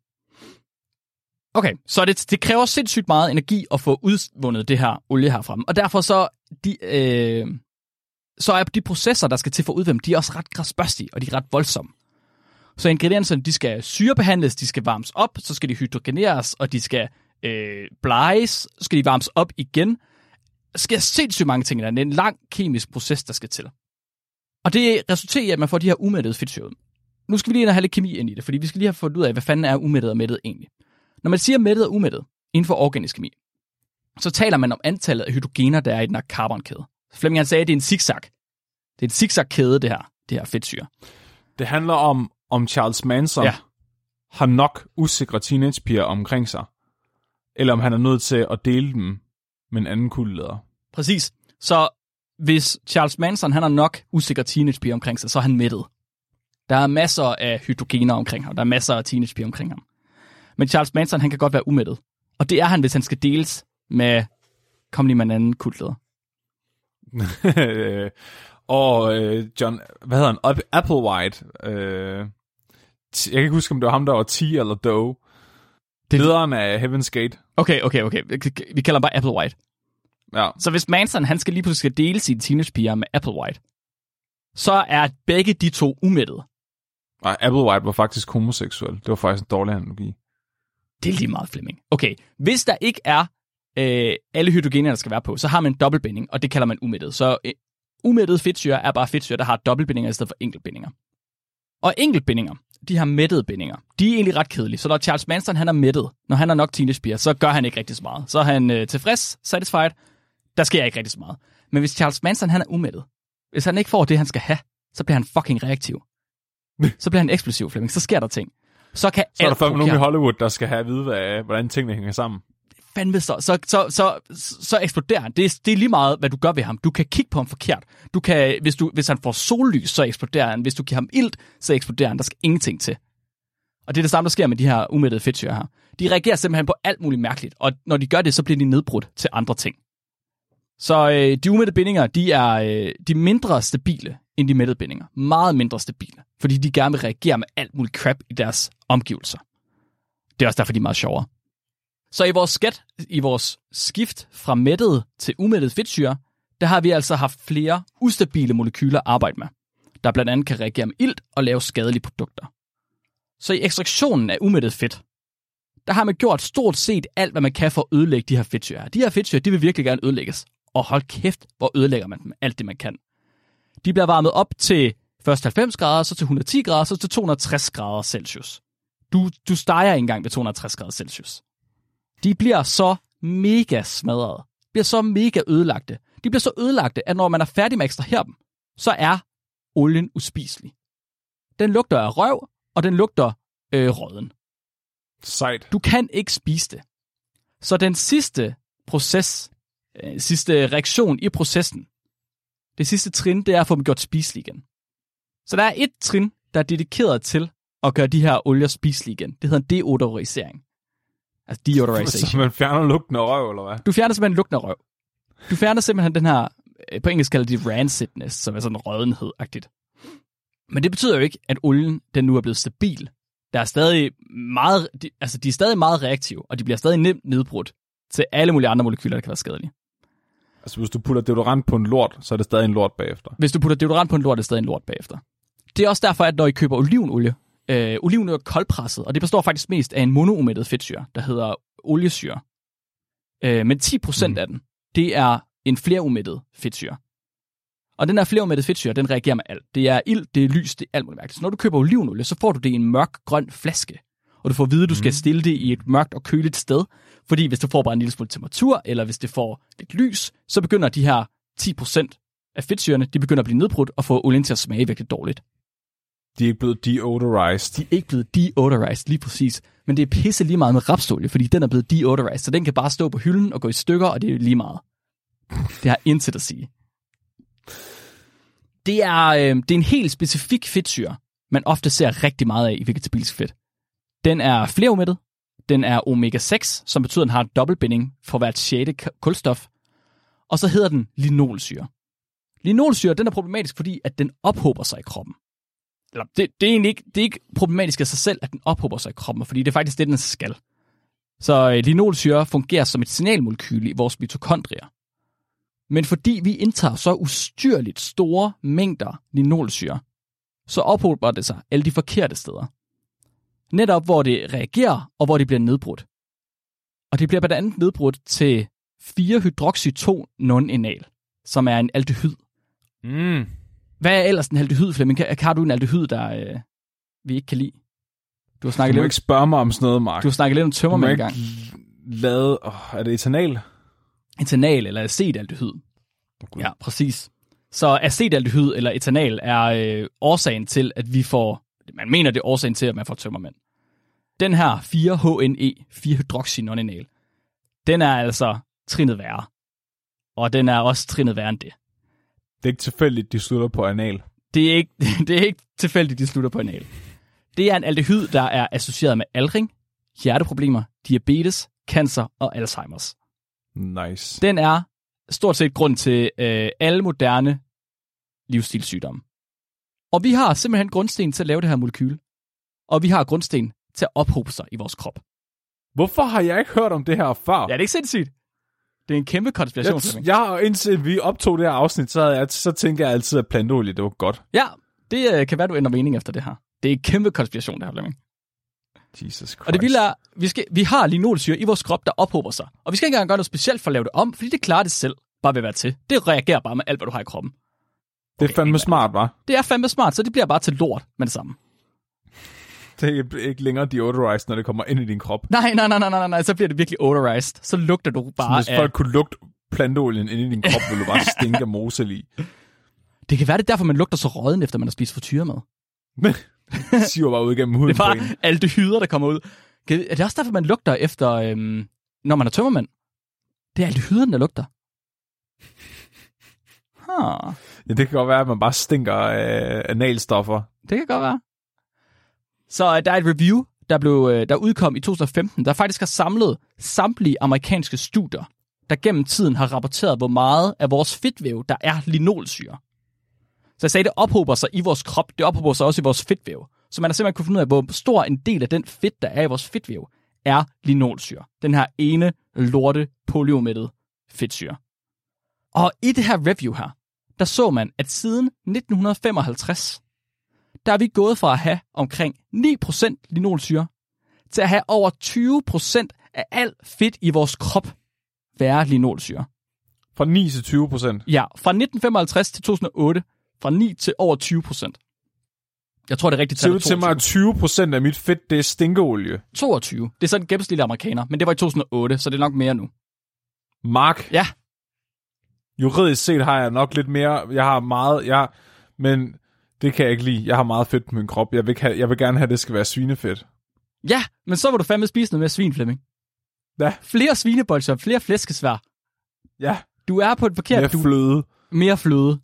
Okay, så det, det kræver sindssygt meget energi at få udvundet det her olie herfra. Og derfor så, de, øh, så er de processer, der skal til for at udvinde, de er også ret græsbørstige, og de er ret voldsomme. Så ingredienserne, de skal syrebehandles, de skal varmes op, så skal de hydrogeneres, og de skal øh, bleges, så skal de varmes op igen. Sker sindssygt mange ting, der er en lang kemisk proces, der skal til. Og det resulterer i, at man får de her umættede fedtsyre ud. Nu skal vi lige ind og have lidt kemi ind i det, fordi vi skal lige have fundet ud af, hvad fanden er umættet og mættet egentlig. Når man siger mættet og umættet inden for organisk kemi, så taler man om antallet af hydrogener, der er i den her carbonkæde. Flemming han sagde, at det er en zigzag. Det er en zigzag-kæde, det her, det her fedtsyre. Det handler om, om Charles Manson Ja. har nok usikre teenagepiger omkring sig. Eller om han er nødt til at dele dem med en anden kuldeleder. Præcis. Så hvis Charles Manson han har nok usikre teenagepiger omkring sig, så er han mættet. Der er masser af hydrogener omkring ham. Der er masser af teenagepiger omkring ham. Men Charles Manson, han kan godt være umættet. Og det er han, hvis han skal deles med, kom lige med en anden kultleder. <laughs> og øh, John, hvad hedder han? Applewhite. Øh, jeg kan ikke huske, om det var ham, der var T eller Doe. Det- Lederen af Heaven's Gate. Okay, okay, okay. Vi kalder ham bare Applewhite. Ja. Så hvis Manson, han skal lige pludselig skal dele sine teenagepiger med Applewhite, så er begge de to umættede. Og Applewhite var faktisk homoseksuel. Det var faktisk en dårlig analogi. Det er lige meget, Flemming. Okay, hvis der ikke er øh, alle hydrogener, der skal være på, så har man en dobbeltbinding, og det kalder man umættet. Så øh, umættet fedtsyre er bare fedtsyre, der har dobbeltbindinger i stedet for enkeltbindinger. Og enkeltbindinger, de har mættede bindinger. De er egentlig ret kedelige. Så når Charles Manson han er mættet, når han er nok teenagepiger, så gør han ikke rigtig så meget. Så er han øh, tilfreds, satisfied. Der sker ikke rigtig så meget. Men hvis Charles Manson han er umættet, hvis han ikke får det, han skal have, så bliver han fucking reaktiv. så bliver han eksplosiv, Flemming. Så sker der ting. Så kan Så er der fandme nogen i. Hollywood, der skal have at vide, hvad, hvordan tingene hænger sammen fandme så, så, så, så, så eksploderer han. Det er, det er lige meget, hvad du gør ved ham. Du kan kigge på ham forkert. Du kan, hvis, du, hvis han får sollys, så eksploderer han. Hvis du giver ham ilt, så eksploderer han. Der skal ingenting til. Og det er det samme, der sker med de her umættede fedtsyre her. De reagerer simpelthen på alt muligt mærkeligt, og når de gør det, så bliver de nedbrudt til andre ting. Så øh, de umættede bindinger, de er, øh, de mindre stabile end de mættede bindinger. Meget mindre stabile, fordi de gerne vil reagere med alt muligt crap i deres omgivelser. Det er også derfor, de er meget sjovere. Så i vores skat, i vores skift fra mættet til umættet fedtsyre, der har vi altså haft flere ustabile molekyler at arbejde med, der blandt andet kan reagere med ilt og lave skadelige produkter. Så i ekstraktionen af umættet fedt, der har man gjort stort set alt, hvad man kan for at ødelægge de her fedtsyre. De her fedtsyre, de vil virkelig gerne ødelægges. Og hold kæft, hvor ødelægger man dem alt det, man kan. De bliver varmet op til først 90 grader, så til 110 grader, så til 260 grader Celsius. Du, du steger engang ved 260 grader Celsius. De bliver så mega smadret. Bliver så mega ødelagte. De bliver så ødelagte, at når man er færdig med at ekstrahere dem, så er olien uspiselig. Den lugter af røv, og den lugter øh, råden. Sejt. Du kan ikke spise det. Så den sidste proces, øh, sidste reaktion i processen, det sidste trin, det er at få dem gjort spiselige igen. Så der er et trin, der er dedikeret til at gøre de her olier spiselige igen. Det hedder en deodorisering. Altså deodorization. Så man fjerner lugten af røv, eller hvad? Du fjerner simpelthen lugten af røv. Du fjerner simpelthen den her, øh, på engelsk kalder de rancidness, som er sådan rødenhed-agtigt. Men det betyder jo ikke, at olien den nu er blevet stabil. Der er stadig meget, de, altså de er stadig meget reaktive, og de bliver stadig nemt nedbrudt til alle mulige andre molekyler, der kan være skadelige. Altså, hvis du putter deodorant på en lort, så er det stadig en lort bagefter. Hvis du putter deodorant på en lort, er det stadig en lort bagefter. Det er også derfor, at når I køber olivenolie, øh, olivenolie er koldpresset, og det består faktisk mest af en monoumættet fedtsyre, der hedder oliesyre. Øh, men 10% mm. af den, det er en flerumættet fedtsyre. Og den her flerumættet fedtsyre, den reagerer med alt. Det er ild, det er lys, det er alt muligt mærkeligt. Så når du køber olivenolie, så får du det i en mørk grøn flaske. Og du får at vide, at du skal stille det i et mørkt og køligt sted. Fordi hvis det får bare en lille smule temperatur, eller hvis det får lidt lys, så begynder de her 10% af fedtsyrene, de begynder at blive nedbrudt og få olien til at smage virkelig dårligt. De er ikke blevet deodorized. De er ikke blevet deodorized lige præcis, men det er pisse lige meget med rapsolie, fordi den er blevet deodorized, så den kan bare stå på hylden og gå i stykker, og det er lige meget. Det har intet at sige. Det er, øh, det er en helt specifik fedtsyre, man ofte ser rigtig meget af i vegetabilsk fedt. Den er flerumættet, den er omega-6, som betyder, at den har en dobbeltbinding for hvert sjette kulstof, og så hedder den linolsyre. Linolsyre, den er problematisk, fordi at den ophober sig i kroppen. Eller, det, det, er egentlig ikke, det er ikke problematisk af sig selv, at den ophober sig i kroppen, fordi det er faktisk det, den skal. Så øh, linolsyre fungerer som et signalmolekyl i vores mitokondrier. Men fordi vi indtager så ustyrligt store mængder linolsyre, så ophober det sig alle de forkerte steder. Netop hvor det reagerer, og hvor det bliver nedbrudt. Og det bliver blandt andet nedbrudt til 4-hydroxy-2-non-enal, som er en aldehyd. Mm. Hvad er ellers en aldehyd, Flemming? Kan- Har du en aldehyd, der øh, vi ikke kan lide? Du har Du snakket, må lidt, ikke spørge mig om sådan noget, Mark. du har snakket lidt om Du tømmermænd ikke engang. lade... Oh, er det etanal? Etanal eller acetaldehyd. Oh, Ja, præcis. Så acetaldehyd eller etanal er øh, årsagen til, at vi får... Man mener, det er årsagen til, at man får tømmermænd. Den her 4-HNE, 4-hydroxynonenal, den er altså trinet værre. Og den er også trinet værre end det. Det er ikke tilfældigt, de slutter på anal. Det er ikke, <laughs> det er ikke tilfældigt, de slutter på anal. Det er en aldehyd, der er associeret med aldring, hjerteproblemer, diabetes, cancer og Alzheimer's. Nice. Den er stort set grund til øh, alle moderne livsstilssygdomme. Og vi har simpelthen grundsten til at lave det her molekyl. Og vi har grundsten til at ophobe sig i vores krop. Hvorfor har jeg ikke hørt om det her før? Ja, det er ikke sindssygt. Det er en kæmpe konspiration. jeg, jeg har indtil vi optog det her afsnit, så, jeg, så tænker jeg altid, at planteolie, det var godt. Ja, det øh, kan være, du ændrer mening efter det her. Det er en kæmpe konspiration, det her, Flemming. Jesus Christ. Og det vilde er, vi, skal, vi har linolsyre i vores krop, der ophober sig. Og vi skal ikke engang gøre noget specielt for at lave det om, fordi det klarer det selv bare ved at være til. Det reagerer bare med alt, hvad du har i kroppen. det er fandme smart, var. Det er fandme smart, så det bliver bare til lort med det samme. <laughs> Det er ikke længere deodorized, når det kommer ind i din krop. Nej, nej, nej, nej, nej, nej, så bliver det virkelig odorized. Så lugter du bare Hvis af... folk kunne lugte planteolien ind i din krop, ville du bare <laughs> stinke af mosel. Det kan være, det er derfor, man lugter så råden, efter man har spist frityremad. Siver bare ud gennem huden Det er bare alle de hyder, der kommer ud. Er det også derfor, man lugter efter, øhm, når man er tømmermænd? Det er alle de hyderne, der lugter. Huh. Ja, det kan godt være, at man bare stinker af analstoffer. Det kan godt være. Så øh, der er et review, der, blev, øh, der udkom i 2015, der faktisk har samlet samtlige amerikanske studier, der gennem tiden har rapporteret, hvor meget af vores fedtvæv, der er linolsyre. Så jeg sagde, det ophober sig i vores krop, det ophober sig også i vores fedtvæv. Så man har simpelthen kunnet finde ud af, hvor stor en del af den fedt, der er i vores fedtvæv, er linolsyre. Den her ene lorte poliomættede fedtsyre. Og i det her review her, der så man, at siden 1955, der er vi gået fra at have omkring 9% linolsyre, til at have over 20% af alt fedt i vores krop være linolsyre. Fra 9 til 20 procent. Ja, fra 1955 til 2008, fra 9 til over 20%. Jeg tror, det er rigtigt tal. du til mig, at 20 procent af mit fedt, det er stinkeolie? 22. Det er sådan en gennemsnitlig amerikaner, men det var i 2008, så det er nok mere nu. Mark, Ja, juridisk set har jeg nok lidt mere, jeg har meget, jeg, men det kan jeg ikke lide. Jeg har meget fedt på min krop. Jeg vil, have, jeg vil gerne have, at det skal være svinefedt. ja, men så må du fandme spise noget mere svin, Flemming. Ja. Flere svinebolcher, flere flæskesvær. Ja, Du er på et forkert... mere du, fløde. mere fløde.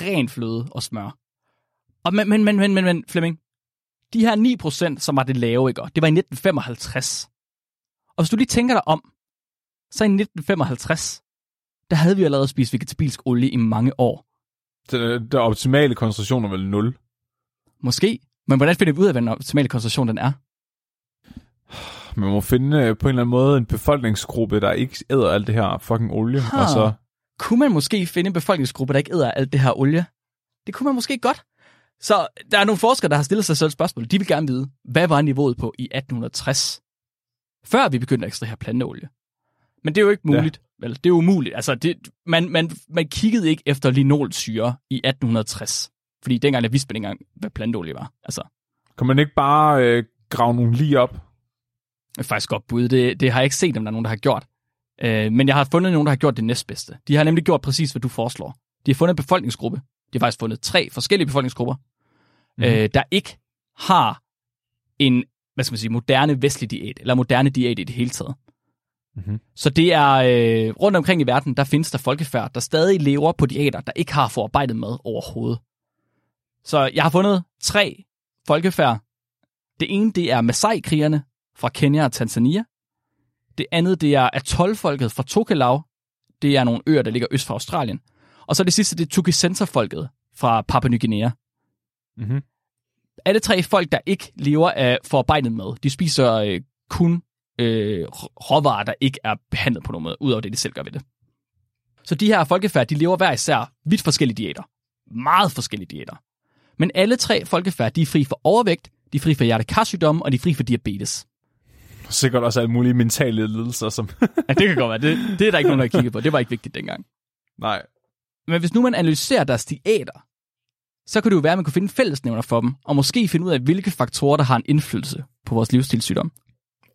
Ren fløde og smør. Og men, men, men, men, men, men Flemming, de her 9%, som var det lave, ikke? det var i 1955. Og hvis du lige tænker dig om, så i 1955, der havde vi allerede spist vegetabilsk olie i mange år. Den, den optimale koncentration er vel 0. Måske. Men hvordan finder vi ud af, hvad den optimale koncentration den er? Man må finde øh, på en eller anden måde en befolkningsgruppe, der ikke æder alt det her fucking olie. Ha. Og så, Kunne man måske finde en befolkningsgruppe, der ikke æder alt det her olie? Det kunne man måske godt. Så der er nogle forskere, der har stillet sig selv spørgsmål. De vil gerne vide, hvad var niveauet på i 1860? Før vi begyndte at ekstrahere planteolie. Men det er jo ikke muligt. Ja. Vel, det er umuligt. Altså, det, man, man, man kiggede ikke efter linolsyre i 1860. Fordi dengang, der vidste man ikke engang, hvad planteolie var. Altså, kan man ikke bare øh, grave nogle lige op? det er faktisk godt bud. Det, det har jeg ikke set, om der er nogen, der har gjort. Øh, men jeg har fundet nogen, der har gjort det næstbedste. De har nemlig gjort præcis, hvad du foreslår. De har fundet en befolkningsgruppe. De har faktisk fundet tre forskellige befolkningsgrupper, mm. øh, der ikke har en, hvad skal man sige, moderne vestlig diæt, eller moderne diæt i det hele taget. Mhm. Så det er øh, rundt omkring i verden, der findes der folkefærd, der stadig lever på diæter, der ikke har forarbejdet mad overhovedet. Så jeg har fundet tre folkefærd. Det ene, det er Masai-krigerne fra Kenya og Tanzania. Det andet, det er Atoll-folket fra Tokelau. Det er nogle øer, der ligger øst for Australien. Og så det sidste, det er Tukisenta-folket fra Papua Ny Guinea. Mm-hmm. Alle tre folk, der ikke lever af forarbejdet mad, de spiser øh, kun øh, råvarer, der ikke er behandlet på nogen måde, udover det, de selv gør ved det. Så de her folkefærd, de lever hver især vidt forskellige diæter. Meget forskellige diæter. Men alle tre folkefærd, de er fri for overvægt, de er fri for hjertekarsygdomme, og de er fri for diabetes. Sikkert også alle mulige mentale lidelser, som... <laughs> Ja, det kan godt være. Det, det er der ikke nogen, der har kigget på. Det var ikke vigtigt dengang. Nej. Men hvis nu man analyserer deres diæter, så kan det jo være, at man kunne finde fællesnævner for dem, og måske finde ud af, hvilke faktorer, der har en indflydelse på vores livsstilssygdom.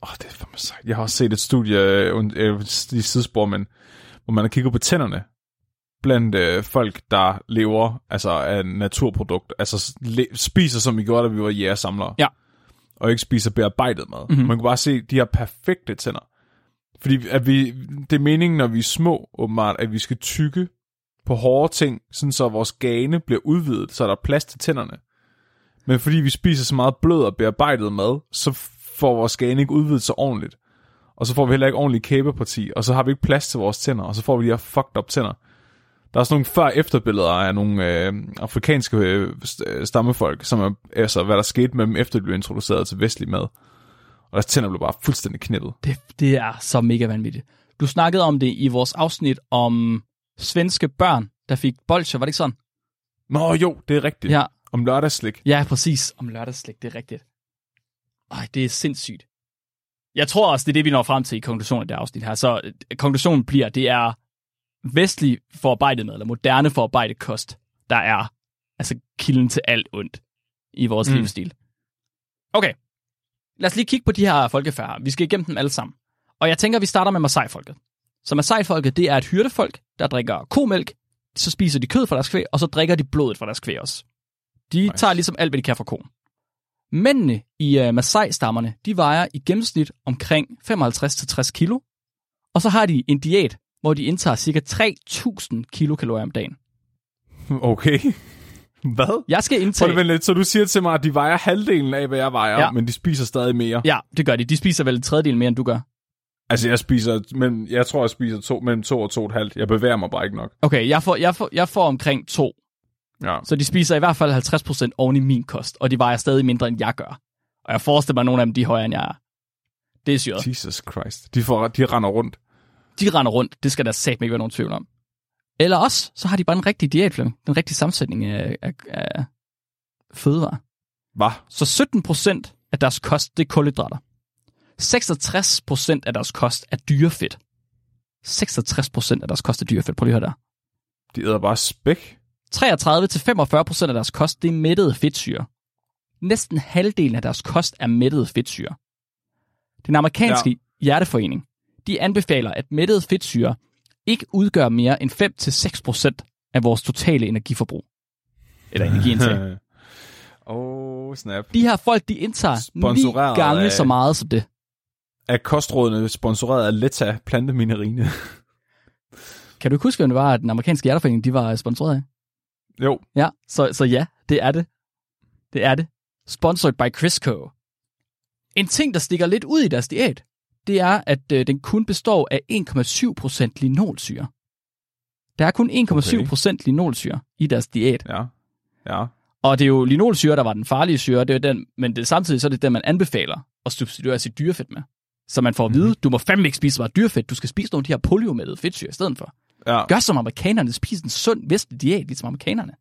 Åh, oh, det er fandme sejt. Jeg har også set et studie øh, und- øh, i sidespor, men hvor man har kigget på tænderne blandt øh, folk, der lever altså af naturprodukt, altså le- spiser, som vi gjorde, da vi var jægersamlere. Ja. Og ikke spiser bearbejdet mad. Mhm. Mm-hmm. Man kan bare se, de har perfekte tænder. Fordi at vi, det er meningen, når vi er små, åbenbart, at vi skal tykke på hårde ting, sådan så vores gane bliver udvidet, så der er plads til tænderne. Men fordi vi spiser så meget blød og bearbejdet mad, så får vores gane ikke udvidet sig ordentligt. Og så får vi heller ikke ordentligt kæbeparti, og så har vi ikke plads til vores tænder, og så får vi de her fucked up tænder. Der er sådan nogle før-efterbilleder af nogle øh, afrikanske øh, st- stammefolk, som er, altså, hvad der skete med dem, efter de blev introduceret til vestlig mad. Og deres tænder blev bare fuldstændig knippet. Det, det er så mega vanvittigt. Du snakkede om det i vores afsnit om svenske børn, der fik bolcher, var det ikke sådan? Nå jo, det er rigtigt. Ja, Om lørdagsslik. ja præcis. Om lørdagsslik, det er rigtigt. Ej, det er sindssygt. Jeg tror også, det er det, vi når frem til i konklusionen af det afsnit her. Så øh, konklusionen bliver, det er vestlig forarbejdet med, eller moderne forarbejdet kost, der er altså kilden til alt ondt i vores mm. Livsstil. Okay, lad os lige kigge på de her folkefærd. Vi skal igennem dem alle sammen. Og jeg tænker, vi starter med Masai-folket. Så Masai-folket, det er et hyrdefolk, der drikker komælk, så spiser de kød fra deres kvæg, og så drikker de blodet fra deres kvæg også. De. Nice. tager ligesom alt, hvad de kan fra koen. Mændene i uh, Masai-stammerne, de vejer i gennemsnit omkring 55-60 kilo, og så har de en diæt, hvor de indtager ca. 3.000 kilokalorier om dagen. Okay. <laughs> Hvad? Jeg skal Prøv indtage... vent lidt. Så du siger til mig, at de vejer halvdelen af, hvad jeg vejer, Ja. ja. men de spiser stadig mere? Ja, det gør de. De spiser vel en tredjedel mere, end du gør. Altså, jeg spiser, men jeg tror, jeg spiser to, mellem to og to og et halvt. Jeg bevæger mig bare ikke nok. Okay, jeg får, jeg får, jeg får omkring to. Ja. Så de spiser i hvert fald 50% oven i min kost, og de vejer stadig mindre, end jeg gør. Og jeg forestiller mig, at nogle af dem de er højere, end jeg er. Det er syret. Jesus Christ. De, får, de render rundt. De render rundt. Det skal der satme ikke være nogen tvivl om. Eller også, så har de bare en rigtig diæt, Flemming. Den rigtige sammensætning af, af, af fødevarer. Hvad? Så 17% af deres kost, det er kulhydrater. 66% af deres kost er dyrefedt. 66% af deres kost er dyrefedt. Prøv lige at høre der. De æder bare spæk. 33-45% af deres kost, det er mættede fedtsyre. Næsten halvdelen af deres kost er mættede fedtsyre. Den amerikanske ja. hjerteforening, de anbefaler, at mættede fedtsyre ikke udgør mere end 5-6% af vores totale energiforbrug. Eller energiindtag. <laughs> oh, snap. De her folk, de indtager ni gange af- så meget som det. Er kostrådene sponsoreret af Letta Planteminerine? Kan du ikke huske, hvem det var, at den amerikanske hjerteforening, de var sponsoreret af? Jo. Ja, så, så ja, det er det. Det er det. Sponsored by Crisco. En ting, der stikker lidt ud i deres diæt, det er, at øh, den kun består af 1,7% linolsyre. Der er kun 1,7% linolsyre i deres diæt. Ja. Ja. Og det er jo linolsyre, der var den farlige syre, det er den, men det, samtidig så er det den, man anbefaler at substituere sit dyrefedt med. Så man får at vide, mm-hmm. du må fandme ikke spise meget dyrefedt, du skal spise nogle af de her polymættede fedtsyre i stedet for. Ja. Gør som amerikanerne, spis en sund vestlig diæt, ligesom amerikanerne.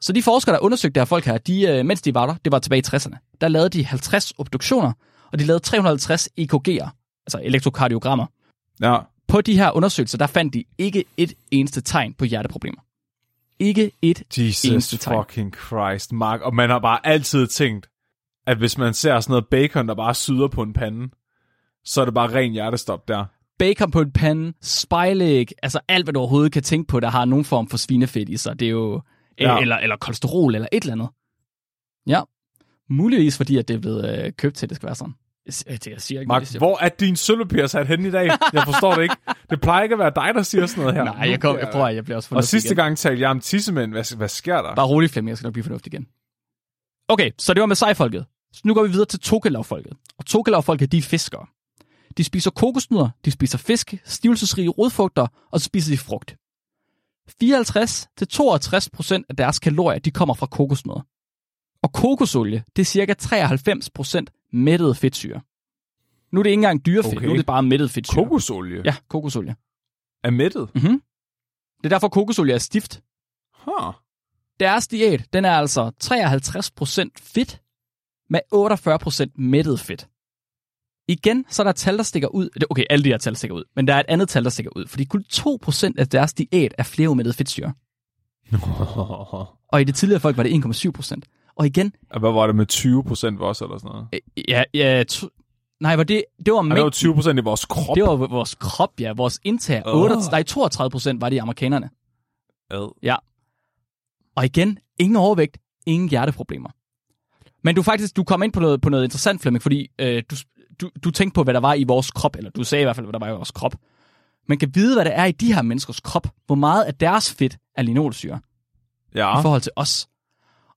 Så de forskere, der undersøgte det her folk her, de, øh, mens de var der, det var tilbage i 60'erne, der lavede de 50 obduktioner, og de lavede 350 EKG'er, altså elektrokardiogrammer. Ja. På de her undersøgelser, der fandt de ikke et eneste tegn på hjerteproblemer. Ikke et Jesus eneste tegn. fucking Christ, Mark. Og man har bare altid tænkt, at hvis man ser sådan noget bacon, der bare syder på en pande, så er det bare ren hjertestop der. Bacon på en pande, spejlæg, altså alt, hvad du overhovedet kan tænke på, der har nogen form for svinefedt i sig. Det er jo, ja. Ja. eller, eller kolesterol, eller et eller andet. Ja, muligvis fordi, at det er blevet øh, købt til, det skal være sådan. Jeg, jeg, siger ikke, Mark, siger. hvor er din sølvpapir sat hen i dag? Jeg forstår det ikke. Det plejer ikke at være dig, der siger sådan noget her. Nej, jeg, kom, jeg prøver, jeg bliver også Og fornuftig sidste igen. gang talte jeg om tissemænd. Hvad, hvad sker der? Bare rolig, Flemming, jeg skal nok blive fornuftig igen. Okay, så det var med sejfolket. Så nu går vi videre til Tokelau-folket. Og Tokelau-folket, de er fiskere. De spiser kokosnødder, de spiser fisk, stivelsesrige rodfrugter, og så spiser de frugt. 54-62% af deres kalorier, de kommer fra kokosnødder. Og kokosolie, det er cirka 93% mættet fedtsyre. Nu er det ikke engang dyrefedt, Okay. nu er det bare mættet fedtsyre. Kokosolie Ja, kokosolie. er mættet. Mm-hmm. Det er derfor, kokosolie er stift. Huh. Deres diæt, den er altså 53% fedt med 48% mættet fedt. Igen, så er der tal, der stikker ud. Okay, alle de her tal stikker ud. Men der er et andet tal, der stikker ud. Fordi kun 2% af deres diæt er flerumættet fedtsyre. <laughs> Og i det tidligere folk var det 1,7%. Og igen, Og hvad var det med 20 procent også, eller sådan noget? øh, ja, ja, nej, var det, det var Og det var mængden. 20 procent i vores krop. Det var vores krop, ja. Vores indtag. Åh. 8, nej, 32% var det i amerikanerne. Ad. Ja. Og igen, ingen overvægt, ingen hjerteproblemer. Men du faktisk, du kom ind på noget, på noget interessant, Flemming, fordi øh, du, du, du tænkte på, hvad der var i vores krop, eller du sagde i hvert fald, hvad der var i vores krop. Man kan vide, hvad der er i de her menneskers krop. Hvor meget af deres fedt er linolsyre Ja. i forhold til os.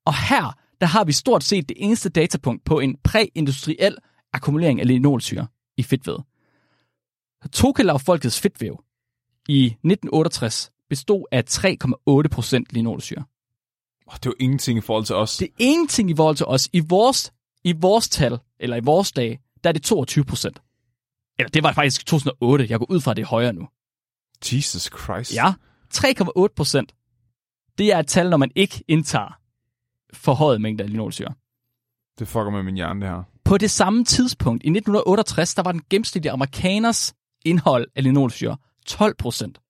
Og her, der har vi stort set det eneste datapunkt på en præindustriel akkumulering af linolsyre i fedtvæv. Tokelau-folkets fedtvæv i 1968 bestod af 3,8% linolsyre. Det er jo ingenting i forhold til os. Det er ingenting i forhold til os. I vores, I vores tal, eller i vores dag, der er det 22 procent. Eller det var faktisk 2008. Jeg går ud fra, at det er højere nu. Jesus Christ. Ja, 3,8 procent. Det er et tal, når man ikke indtager forhøjet mængde af linolsyre. Det fucker med min hjerne, det her. På det samme tidspunkt, i 1968, der var den gennemsnitlige amerikaners indhold af linolsyre 12 procent.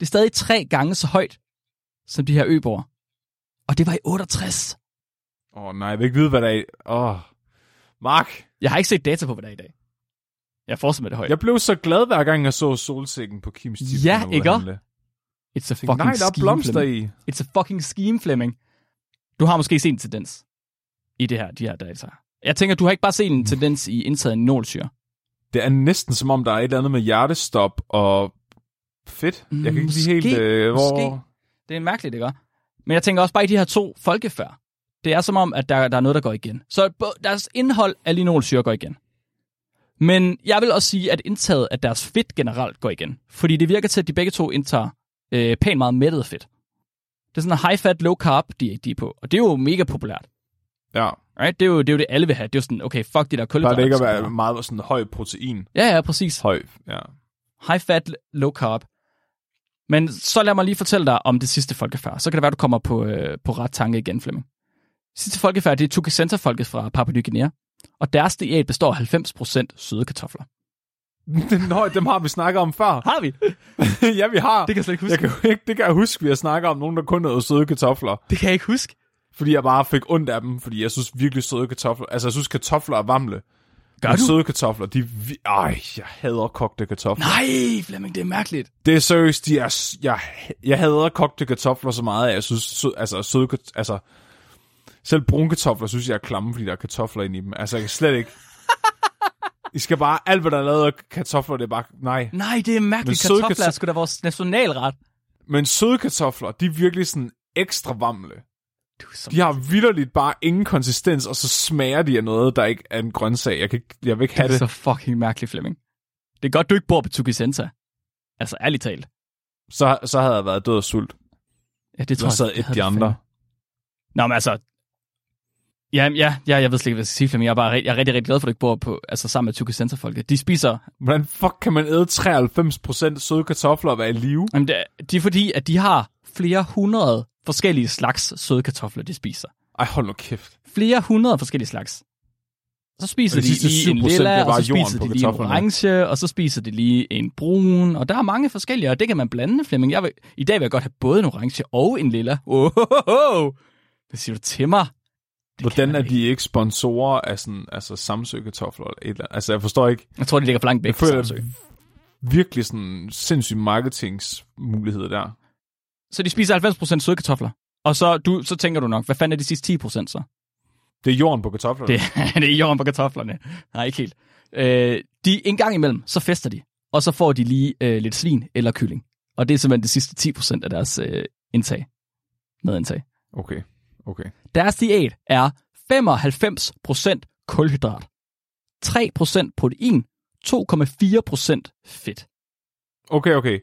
Det er stadig tre gange så højt, som de her øboer. Og det var i 68. Åh oh, nej, jeg vil ikke vide, hvad der er i. Åh, oh. Mark, Jeg har ikke set data på, hvad der er i dag. Jeg fortsætter med det højt. jeg blev så glad, hver gang jeg så solsikken på Kims tip. Ja, ikke? It's a fucking Nej, der er blomster i. It's a fucking scheme, Flemming. Du har måske set en tendens i det her, de her data. Jeg tænker, du har ikke bare set en tendens i indtaget af ninolsyre. Det er næsten som om, der er et eller andet med hjertestop og fedt. Jeg kan ikke lige Måske, helt, øh, hvor... måske. Det er mærkeligt, ikke? Men jeg tænker også bare i de her to folkefærd. Det er som om, at der, der er noget, der går igen. Så deres indhold af linolsyre går igen. Men jeg vil også sige, at indtaget af deres fedt generelt går igen. Fordi det virker til, at de begge to indtager øh, pænt meget mættet fedt. Det er sådan en high-fat, low-carb, de, de er på. Og det er jo mega populært. Ja, Right? Det, er jo, det er jo det, alle vil have. Det er jo sådan, okay, fuck de der kulhydrater. det ikke at der være meget sådan høj protein. Ja, ja, præcis. Høj, ja. High fat, low carb. Men så lad mig lige fortælle dig om det sidste folkefærd. Så kan det være, du kommer på, øh, på ret tanke igen, Flemming. Sidste folkefærd, det er Tukasenta-folket fra Papua Ny Guinea. Og deres diæt består af 90% søde kartofler. <laughs> Nå, dem har vi snakket om før. Har vi? <laughs> ja, vi har. Det kan jeg slet ikke huske. jeg kan, ikke, det kan jeg huske, vi har snakket om nogen, der kun havde søde kartofler. Det kan jeg ikke huske. Fordi jeg bare fik ondt af dem, fordi jeg synes virkelig søde kartofler... Altså, jeg synes kartofler er varmle. Gør Men du? søde kartofler, de... Ej, jeg hader kogte kartofler. Nej, Flemming, det er mærkeligt. Det er seriøst, de er... Jeg, jeg hader kogte kartofler så meget, at jeg synes... Sød, altså, søde Altså, selv brune kartofler synes jeg er klamme, fordi der er kartofler inde i dem. Altså, jeg kan slet ikke... I skal bare... Alt, hvad der er lavet af kartofler, det er bare... Nej. Nej, det er Men mærkeligt. søde Kartofler er sgu da vores nationalret. Men søde kartofler, de er virkelig sådan ekstra er så... De har vidderligt bare ingen konsistens, og så smager de af noget, der ikke er en grøntsag. Jeg, kan, ikke- jeg vil ikke have det er det. så fucking mærkeligt, Flemming. Det er godt, du ikke bor på Tukisenta. Altså, ærligt talt. Så, så havde jeg været død af sult. Ja, det Så sad et de andre. fandme. Nå, men altså... Ja, ja, ja, jeg ved slet ikke, hvad jeg skal sige, Flemming. Jeg er, bare, jeg er rigtig, rigtig glad for, at du ikke bor på, altså, sammen med Tuki Center-folket. De spiser... Hvordan fuck kan man æde 93% søde kartofler og være i live? Jamen, det, er- det er fordi, at de har flere hundrede forskellige slags søde kartofler, de spiser. Ej, hold nu kæft. Flere hundrede forskellige slags. Så spiser de lige en 7% det lilla, og så spiser de lige en orange, og så spiser de lige en brun, og der er mange forskellige, og det kan man blande, Flemming. Jeg vil, I dag vil jeg godt have både en orange og en lilla. Oh, Hvad siger du til mig? Det Hvordan er de ikke sponsorer af sådan, altså Samsø kartofler eller? Altså, jeg forstår ikke. Jeg tror, de ligger for langt væk Jeg fra Samsø. virkelig sådan sindssyge marketingsmuligheder der. Så de spiser 90% søde kartofler. Og så, du, så tænker du nok, hvad fanden er de sidste 10% så? Det er jorden på kartoflerne. Det, <laughs> det er jorden på kartoflerne. Nej, ikke helt. Øh, de, en gang imellem, så fester de. Og så får de lige øh, lidt svin eller kylling. Og det er simpelthen de sidste 10% af deres øh, indtag. Medindtag. Okay, okay. Deres diæt er 95% kulhydrat, 3% protein, 2,4% fedt. Okay, okay.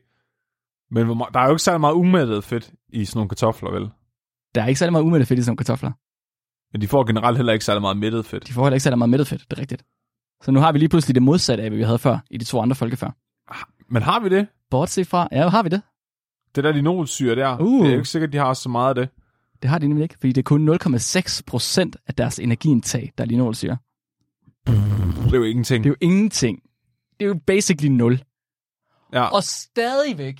Men hvor, der er jo ikke særlig meget umættet fedt i sådan nogle kartofler, vel? Der er ikke særlig meget umættet fedt i sådan nogle kartofler. Men de får generelt heller ikke særlig meget mættet fedt. De får heller ikke særlig meget mættet fedt, det er rigtigt. Så nu har vi lige pludselig det modsatte af, hvad vi havde før i de to andre folkefærd. Men har vi det? Bortset fra, ja, har vi det? Det der linolsyre der, Uh. det er jo ikke sikkert, de har så meget af det. Det har de nemlig ikke, fordi det er kun 0,6% af deres energiindtag, der er linolsyre. Det er jo ingenting. Det er jo ingenting. Det er jo basically 0. Ja, Og stadigvæk,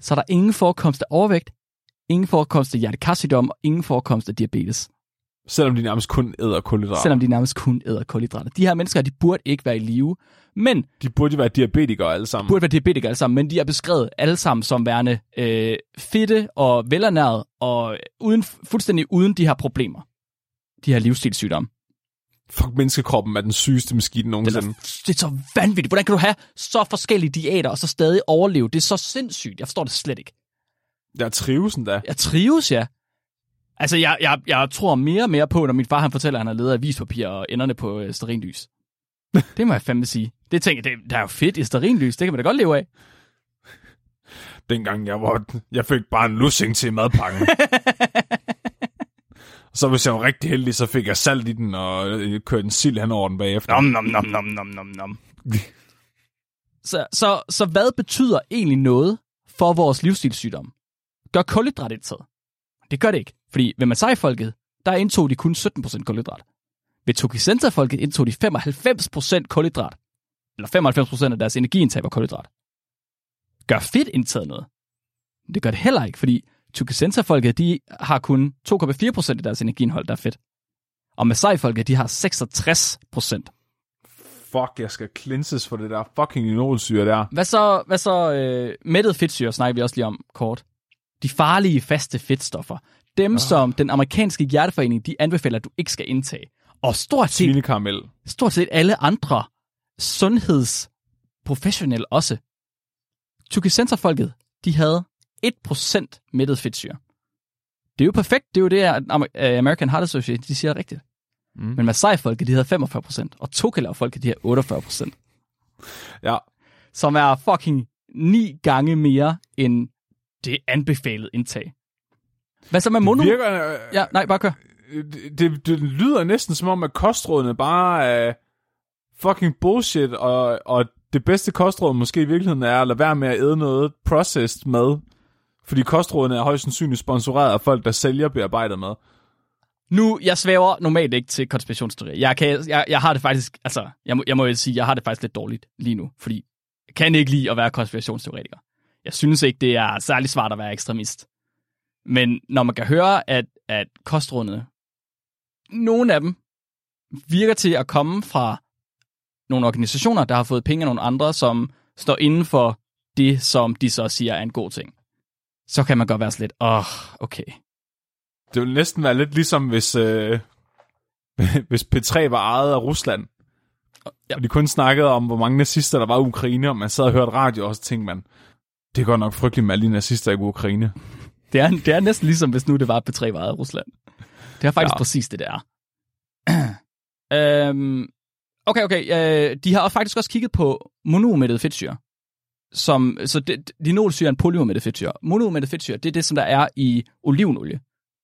så er der ingen forekomst af overvægt, ingen forekomst af hjertekarsygdom, og ingen forekomst af diabetes. Selvom de nærmest kun æder kulhydrater. Selvom de nærmest kun æder kulhydrater. De her mennesker, de burde ikke være i live, men De burde være diabetikere alle sammen. burde være diabetikere alle sammen, men de er beskrevet alle sammen som værende øh, fedte og velernæret og uden, fuldstændig uden de her problemer. De her livsstilssygdomme. Fuck, menneskekroppen er den sygeste maskine Det nogensinde. er, det er så vanvittigt. Hvordan kan du have så forskellige diæter og så stadig overleve? Det er så sindssygt. Jeg forstår det slet ikke. Jeg trives endda. Jeg trives, ja. Altså, jeg, jeg, jeg tror mere og mere på, når min far han fortæller, at han har levet af avispapir og enderne på øh, sterinlys. <laughs> det må jeg fandme sige. Det tænker jeg, det, der er jo fedt i sterinlys. Det kan man da godt leve af. Dengang jeg var... Jeg fik bare en lussing til madpakken. <laughs> så hvis jeg var rigtig heldig, så fik jeg salt i den og øh, kørte en sild hen over den bagefter. Nom, nom, nom, nom, nom, nom, nom. <laughs> så, så, så hvad betyder egentlig noget for vores livsstilssygdom? Gør kulhydratindtaget? Det gør det ikke. Fordi ved Masai-folket, der indtog de kun 17% kulhydrat. Ved Tokisensa-folket indtog de 95% kulhydrat. Eller 95% af deres energiindtag var kulhydrat. Gør fedt indtaget noget? Det gør det heller ikke, fordi Tokisensa-folket, de har kun 2,4% af deres energiindhold, der er fedt. Og Masai-folket, de har 66%. Fuck, jeg skal cleanses for det der fucking linolsyre der. Hvad så, hvad så øh, mættet fedtsyre snakker vi også lige om kort. De farlige faste fedtstoffer. Dem, oh. som den amerikanske hjerteforening, de anbefaler, at du ikke skal indtage. Og stort set, Svinekaramel. stort set alle andre sundhedsprofessionelle også. Tukisenserfolket, de havde 1% mættet fedtsyre. Det er jo perfekt. Det er jo det, øh, American Heart Association, de siger rigtigt. Mm. Men Masai-folket, de havde 45%, og Tokelau-folket, de havde 48%. Ja. som er fucking ni gange mere end det anbefalede indtag. Hvad så med mono? Det virker... Øh, Ja, nej, bare kør. det, det, det lyder næsten som om, at kostrådene bare er fucking bullshit, og, og det bedste kostråd måske i virkeligheden er at lade være med at æde noget processed mad. Fordi kostrådene er højst sandsynligt sponsoreret af folk, der sælger bearbejdet mad. Nu, jeg svæver normalt ikke til konspirationsteorier. Jeg, kan, jeg, jeg har det faktisk, altså, jeg må, jeg må sige, jeg har det faktisk lidt dårligt lige nu, fordi jeg kan ikke lide at være konspirationsteoretiker. Jeg synes ikke, det er særlig svært at være ekstremist. Men når man kan høre, at, at kostrådene, nogle af dem, virker til at komme fra nogle organisationer, der har fået penge af nogle andre, som står inden for det, som de så siger er en god ting. Så kan man godt være sådan lidt, åh, oh, okay. Det ville næsten være lidt ligesom, hvis, øh, <laughs> hvis P3 var ejet af Rusland. Ja. Og de kun snakkede om, hvor mange nazister der var i Ukraine, og man sad og hørte radio, og så tænkte man, det er godt nok frygteligt med alle de nazister i Ukraine. Det er, det er næsten ligesom, hvis nu det var P3 var af Rusland. Det er faktisk Ja. præcis det, det er. <clears throat> øhm, okay, okay. Øh, de har også faktisk også kigget på monoumettet fedtsyre. Som, så det, linolsyre er en polyumettet fedtsyre. Monoumettet fedtsyre, det er det, som der er i olivenolie,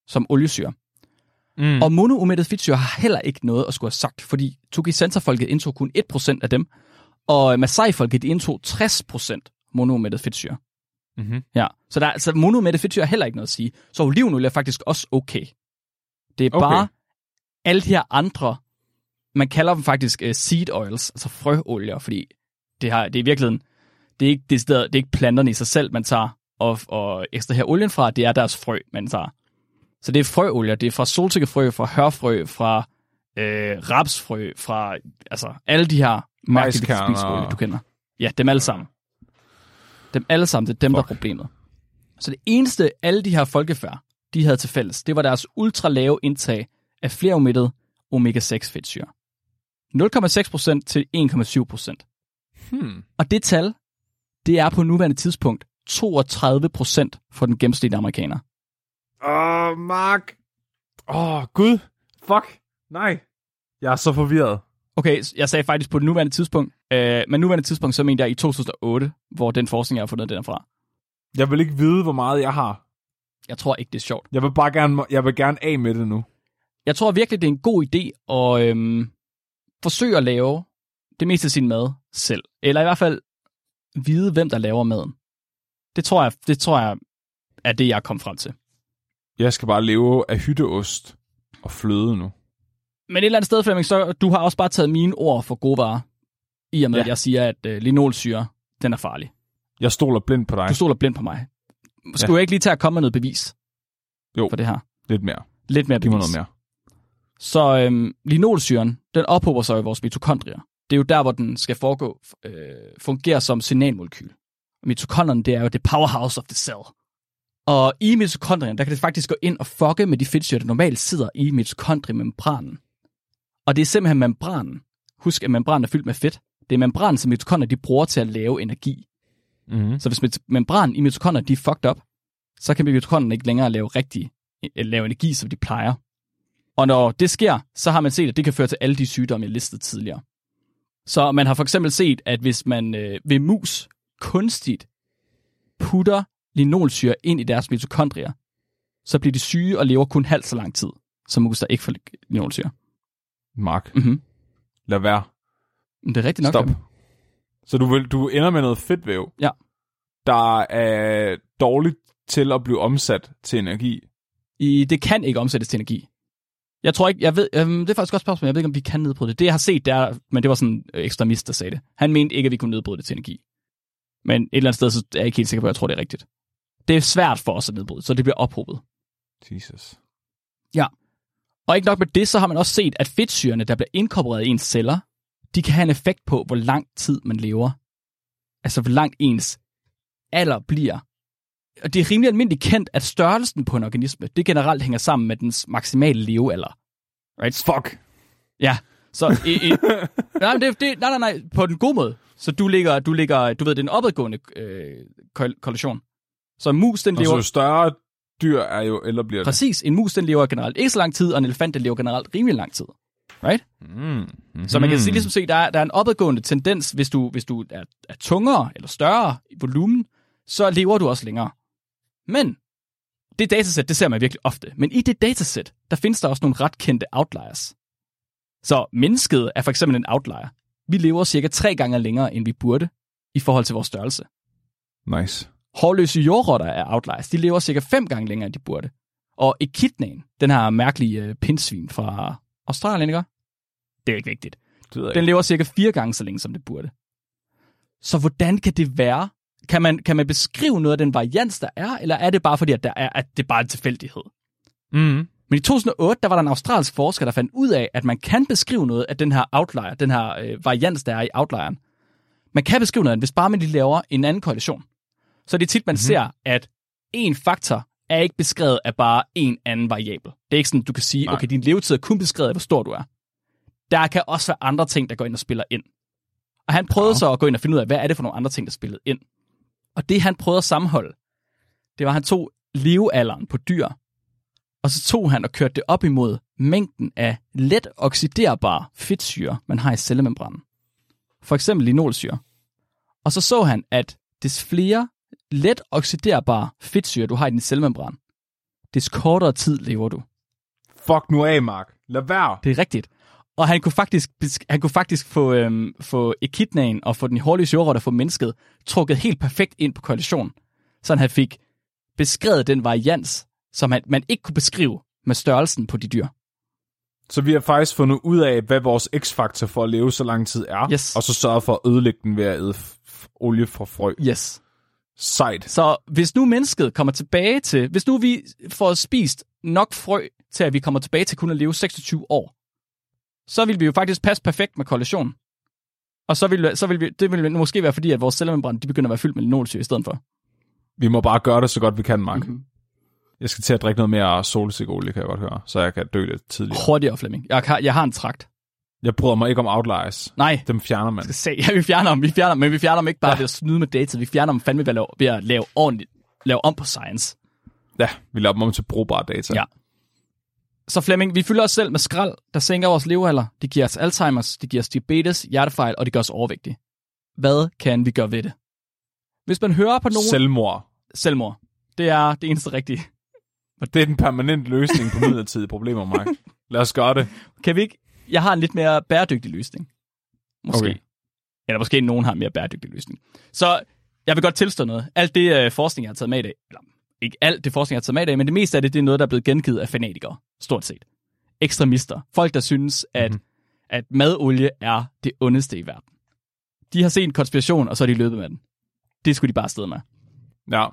som oliesyre. Mm. Og monoumettet fedtsyre har heller ikke noget at skulle have sagt, fordi Tokisensa-folket indtog kun 1% af dem, og Masai-folket de indtog 60% monoumettet fedtsyre. Mm-hmm. Ja, så der er, altså monoumettet fedtsyre har heller ikke noget at sige. Så olivenolie er faktisk også okay. Det er Okay. bare alle de her andre, man kalder dem faktisk uh, seed oils, altså frøolier, fordi det, har, det er i virkeligheden, det er ikke, det er, det er ikke planterne i sig selv, man tager og, og ekstraherer olien fra, det er deres frø, man tager. Så det er frøolier, det er fra solsikkefrø, fra hørfrø, fra øh, rapsfrø, fra altså alle de her mærkelige spiseolier, du kender. Ja, dem alle sammen. Dem alle sammen, det er dem, der er problemet. Så det eneste, alle de her folkefærd, de havde til fælles, det var deres ultralave indtag af fleromettet omega-6 fedtsyre. 0,6% til 1,7%. Hmm. Og det tal, det er på nuværende tidspunkt 32% for den gennemsnitlige amerikaner. Åh, oh, Mark. Åh, oh, Gud. Fuck. Nej. Jeg er så forvirret. Okay, jeg sagde faktisk på det nuværende tidspunkt, øh, men nuværende tidspunkt, så mente jeg i 2008, hvor den forskning, jeg har fundet den fra. Jeg vil ikke vide, hvor meget jeg har. Jeg tror ikke, det er sjovt. Jeg vil bare gerne, jeg vil gerne af med det nu. Jeg tror virkelig, det er en god idé at øhm, forsøge at lave det meste af sin mad selv. Eller i hvert fald vide, hvem der laver maden. Det tror jeg, det tror jeg er det, jeg kom frem til. Jeg skal bare leve af hytteost og fløde nu. Men et eller andet sted, Flemming, så du har også bare taget mine ord for gode varer. I og med, Ja. at jeg siger, at øh, linolsyre, den er farlig. Jeg stoler blindt på dig. Du stoler blindt på mig. Skulle Ja. jeg ikke lige tage at komme med noget bevis Jo. for det her? Lidt mere. Lidt mere bevis. noget mere. Så øhm, linolsyren, den ophober sig i vores mitokondrier. Det er jo der, hvor den skal foregå, øh, fungere som signalmolekyl. Og mitokondrierne, det er jo det powerhouse of the cell. Og i mitokondrien, der kan det faktisk gå ind og fucke med de fedtsyre, der normalt sidder i mitokondriemembranen. Og det er simpelthen membranen. Husk, at membranen er fyldt med fedt. Det er membranen, som mitokondrier de bruger til at lave energi. Mm-hmm. Så hvis membranen i mitokondrier de er fucked up, så kan mitokondrierne ikke længere lave rigtig øh, lave energi, som de plejer. Og når det sker, så har man set, at det kan føre til alle de sygdomme, jeg listede tidligere. Så man har for eksempel set, at hvis man øh, ved mus kunstigt putter linolsyre ind i deres mitokondrier, så bliver de syge og lever kun halvt så lang tid, som mus, der ikke får linolsyre. Mark, Mm-hmm. lad være. Det er rigtigt nok. Stop. jo. Så du, vil, du ender med noget fedtvæv, Ja. der er dårligt til at blive omsat til energi. I, det kan ikke omsættes til energi. Jeg tror ikke, jeg ved, øhm, det er faktisk også et spørgsmål, jeg ved ikke, om vi kan nedbryde det. Det, jeg har set, der, men det var sådan en ekstremist, der sagde det. Han mente ikke, at vi kunne nedbryde det til energi. Men et eller andet sted, så er jeg ikke helt sikker på, at jeg tror, det er rigtigt. Det er svært for os at nedbryde, så det bliver ophobet. Jesus. Og ikke nok med det, så har man også set, at fedtsyrene, der bliver inkorporeret i ens celler, de kan have en effekt på, hvor lang tid man lever. Altså, hvor langt ens alder bliver. Og det er rimelig almindeligt kendt, at størrelsen på en organisme, det generelt hænger sammen med dens maksimale levealder. Right? Fuck. Ja, så i, i, <laughs> nej, det, det, nej, nej, nej, på den gode måde. Så du ligger, du ligger, du ved, det er en opadgående øh, korrelation. Så en mus, den lever... jo større dyr er jo, eller bliver det. Præcis, en mus, den lever generelt ikke så lang tid, og en elefant, den lever generelt rimelig lang tid. Right? Mm. Mm-hmm. Så man kan sige, ligesom se, der er, der er en opadgående tendens, hvis du, hvis du er, er tungere eller større i volumen, så lever du også længere. Men det datasæt, det ser man virkelig ofte. Men i det datasæt, der findes der også nogle ret kendte outliers. Så mennesket er for eksempel en outlier. Vi lever cirka tre gange længere, end vi burde, i forhold til vores størrelse. Nice. Hårløse jordrotter er outliers. De lever cirka fem gange længere, end de burde. Og echidnaen, den her mærkelige øh, pindsvin fra Australien, ikke? Det er ikke vigtigt. Det Den ikke. lever cirka fire gange så længe, som det burde. Så hvordan kan det være? Kan man, kan man beskrive noget af den varians, der er, eller er det bare fordi, at, der er, at det er bare en tilfældighed? Mm. Men i 2008, der var der en australsk forsker, der fandt ud af, at man kan beskrive noget af den her outlier, den her øh, varians, der er i outlieren. Man kan beskrive noget, af den, hvis bare man lige laver en anden korrelation. Så det er tit, man mm-hmm. ser, at en faktor er ikke beskrevet af bare en anden variabel. Det er ikke sådan, du kan sige, Nej. okay, din levetid er kun beskrevet af, hvor stor du er. Der kan også være andre ting, der går ind og spiller ind. Og han prøvede ja. Så at gå ind og finde ud af, hvad er det for nogle andre ting, der spillede ind. Og det, han prøvede at sammenholde, det var, at han tog levealderen på dyr, og så tog han og kørte det op imod mængden af let oxiderbare fedtsyre, man har i cellemembranen. For eksempel linolsyre. Og så så han, at des flere let oxiderbare fedtsyre, du har i din cellemembran, des kortere tid lever du. Fuck nu af, Mark. Lad være. Det er rigtigt. Og han kunne faktisk, han kunne faktisk få, øhm, få echidnaen og få den hårløse jordrotte få mennesket trukket helt perfekt ind på koalition. Så han fik beskrevet den varians, som han, man ikke kunne beskrive med størrelsen på de dyr. Så vi har faktisk fundet ud af, hvad vores x-faktor for at leve så lang tid er, Yes. og så sørge for at ødelægge den ved at æde olie fra frø. Yes. Sejt. Så hvis nu mennesket kommer tilbage til, hvis nu vi får spist nok frø til, at vi kommer tilbage til kun at leve 26 år, så vil vi jo faktisk passe perfekt med koalition. Og så vil, så vil vi, det vil måske være fordi, at vores cellemembran de begynder at være fyldt med linolsyre i stedet for. Vi må bare gøre det så godt vi kan, Mark. Mhm. Mm-hmm. Jeg skal til at drikke noget mere solsikkeolie, kan jeg godt høre, så jeg kan dø lidt tidligere. Hurtigere, Flemming. Jeg har, jeg har en trakt. Jeg bryder mig ikke om outliers. Nej, Dem fjerner man. skal se. Ja, vi fjerner dem. Vi fjerner dem, men vi fjerner dem ikke bare ved at snyde med data. Vi fjerner dem fandme ved at lave, ved at lave, ordentligt, lave om på science. Ja, vi laver dem om til brugbare data. Ja. Så Flemming, vi fylder os selv med skrald, der sænker vores levealder. Det giver os Alzheimer's, det giver os diabetes, hjertefejl, og det gør os overvægtige. Hvad kan vi gøre ved det? Hvis man hører på nogen... Selvmord. Selvmord. Det er det eneste rigtige. Det er den permanente løsning på <laughs> midlertidige problemer, Mark. Lad os gøre det. Kan vi ikke... Jeg har en lidt mere bæredygtig løsning. Måske. Okay. Eller måske nogen har en mere bæredygtig løsning. Så jeg vil godt tilstå noget. Alt det øh, forskning, jeg har taget med i dag, eller ikke alt det forskning, jeg har taget med i dag, men det meste af det, det er noget, der er blevet gengivet af fanatikere. Stort set. Ekstremister. Folk, der synes, at, mm-hmm. at madolie er det ondeste i verden. De har set en konspiration, og så er de løbet med den. Det skulle de bare afsted med. Ja.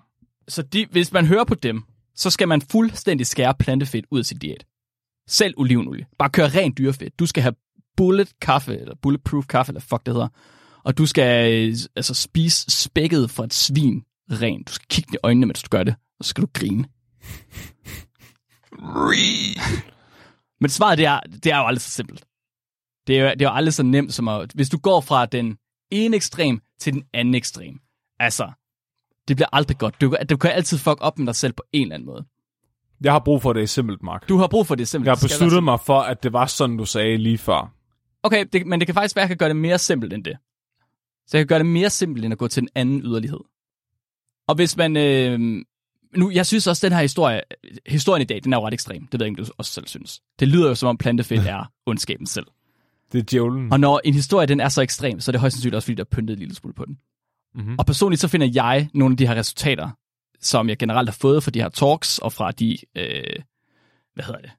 Så de, hvis man hører på dem, så skal man fuldstændig skære plantefedt ud af sin diæt. Selv olivenolie. Bare kør rent dyrefedt. Du skal have bullet kaffe, eller bulletproof kaffe, eller fuck det hedder. Og du skal øh, altså spise spækket fra et svin rent. Du skal kigge i øjnene, mens du gør det, og så skal du grine. <laughs> Men svaret, det er, det er jo aldrig så simpelt. Det er, jo- det er jo aldrig så nemt som at... Hvis du går fra den ene ekstrem til den anden ekstrem. Altså, det bliver aldrig godt. Du, du kan altid fuck op med dig selv på en eller anden måde. Jeg har brug for, det simpelt, Mark. Du har brug for det simpelthen. Jeg har besluttet mig for, at det var sådan, du sagde lige før. Okay, det, men det kan faktisk være, at jeg kan gøre det mere simpelt end det. Så jeg kan gøre det mere simpelt, end at gå til en anden yderlighed. Og hvis man... Øh, nu, jeg synes også, at den her historie, historien i dag, den er jo ret ekstrem. Det ved jeg ikke, du også selv synes. Det lyder jo, som om plantefedt <laughs> er ondskaben selv. Det er djævlen. Og når en historie, den er så ekstrem, så er det højst sandsynligt også, fordi der er pyntet en lille smule på den. Mhm. Og personligt så finder jeg nogle af de her resultater, som jeg generelt har fået fra de her talks, og fra de, øh, hvad hedder det,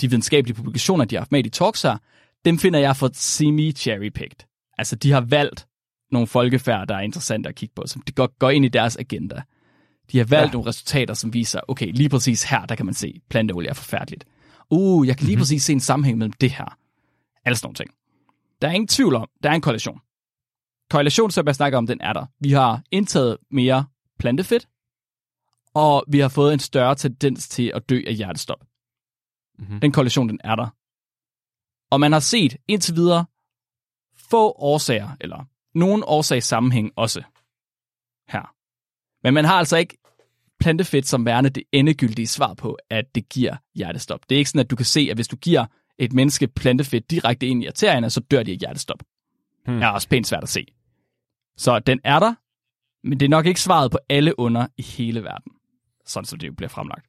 de videnskabelige publikationer, de har haft med i de talks her, dem finder jeg for semi-cherry-picked. Altså, de har valgt nogle folkefærd, der er interessante at kigge på, som de går, går ind i deres agenda. De har valgt ja. nogle resultater, som viser, okay, lige præcis her, der kan man se, planteolie er forfærdeligt. Uh, jeg kan lige mm-hmm. præcis se en sammenhæng mellem det her. Alle sådan nogle ting. Der er ingen tvivl om, der er en korrelation. Korrelation, som jeg snakker om, den er der. Vi har indtaget mere plantefedt, og vi har fået en større tendens til at dø af hjertestop. Mm-hmm. Den korrelation, den er der. Og man har set indtil videre få årsager, eller nogen årsagssammenhæng også her. Men man har altså ikke plantefedt som værende det endegyldige svar på, at det giver hjertestop. Det er ikke sådan, at du kan se, at hvis du giver et menneske plantefedt direkte ind i arterierne, så dør de af hjertestop. Hmm. Det er også pænt svært at se. Så den er der, men det er nok ikke svaret på alle under i hele verden. Sådan som det jo bliver fremlagt.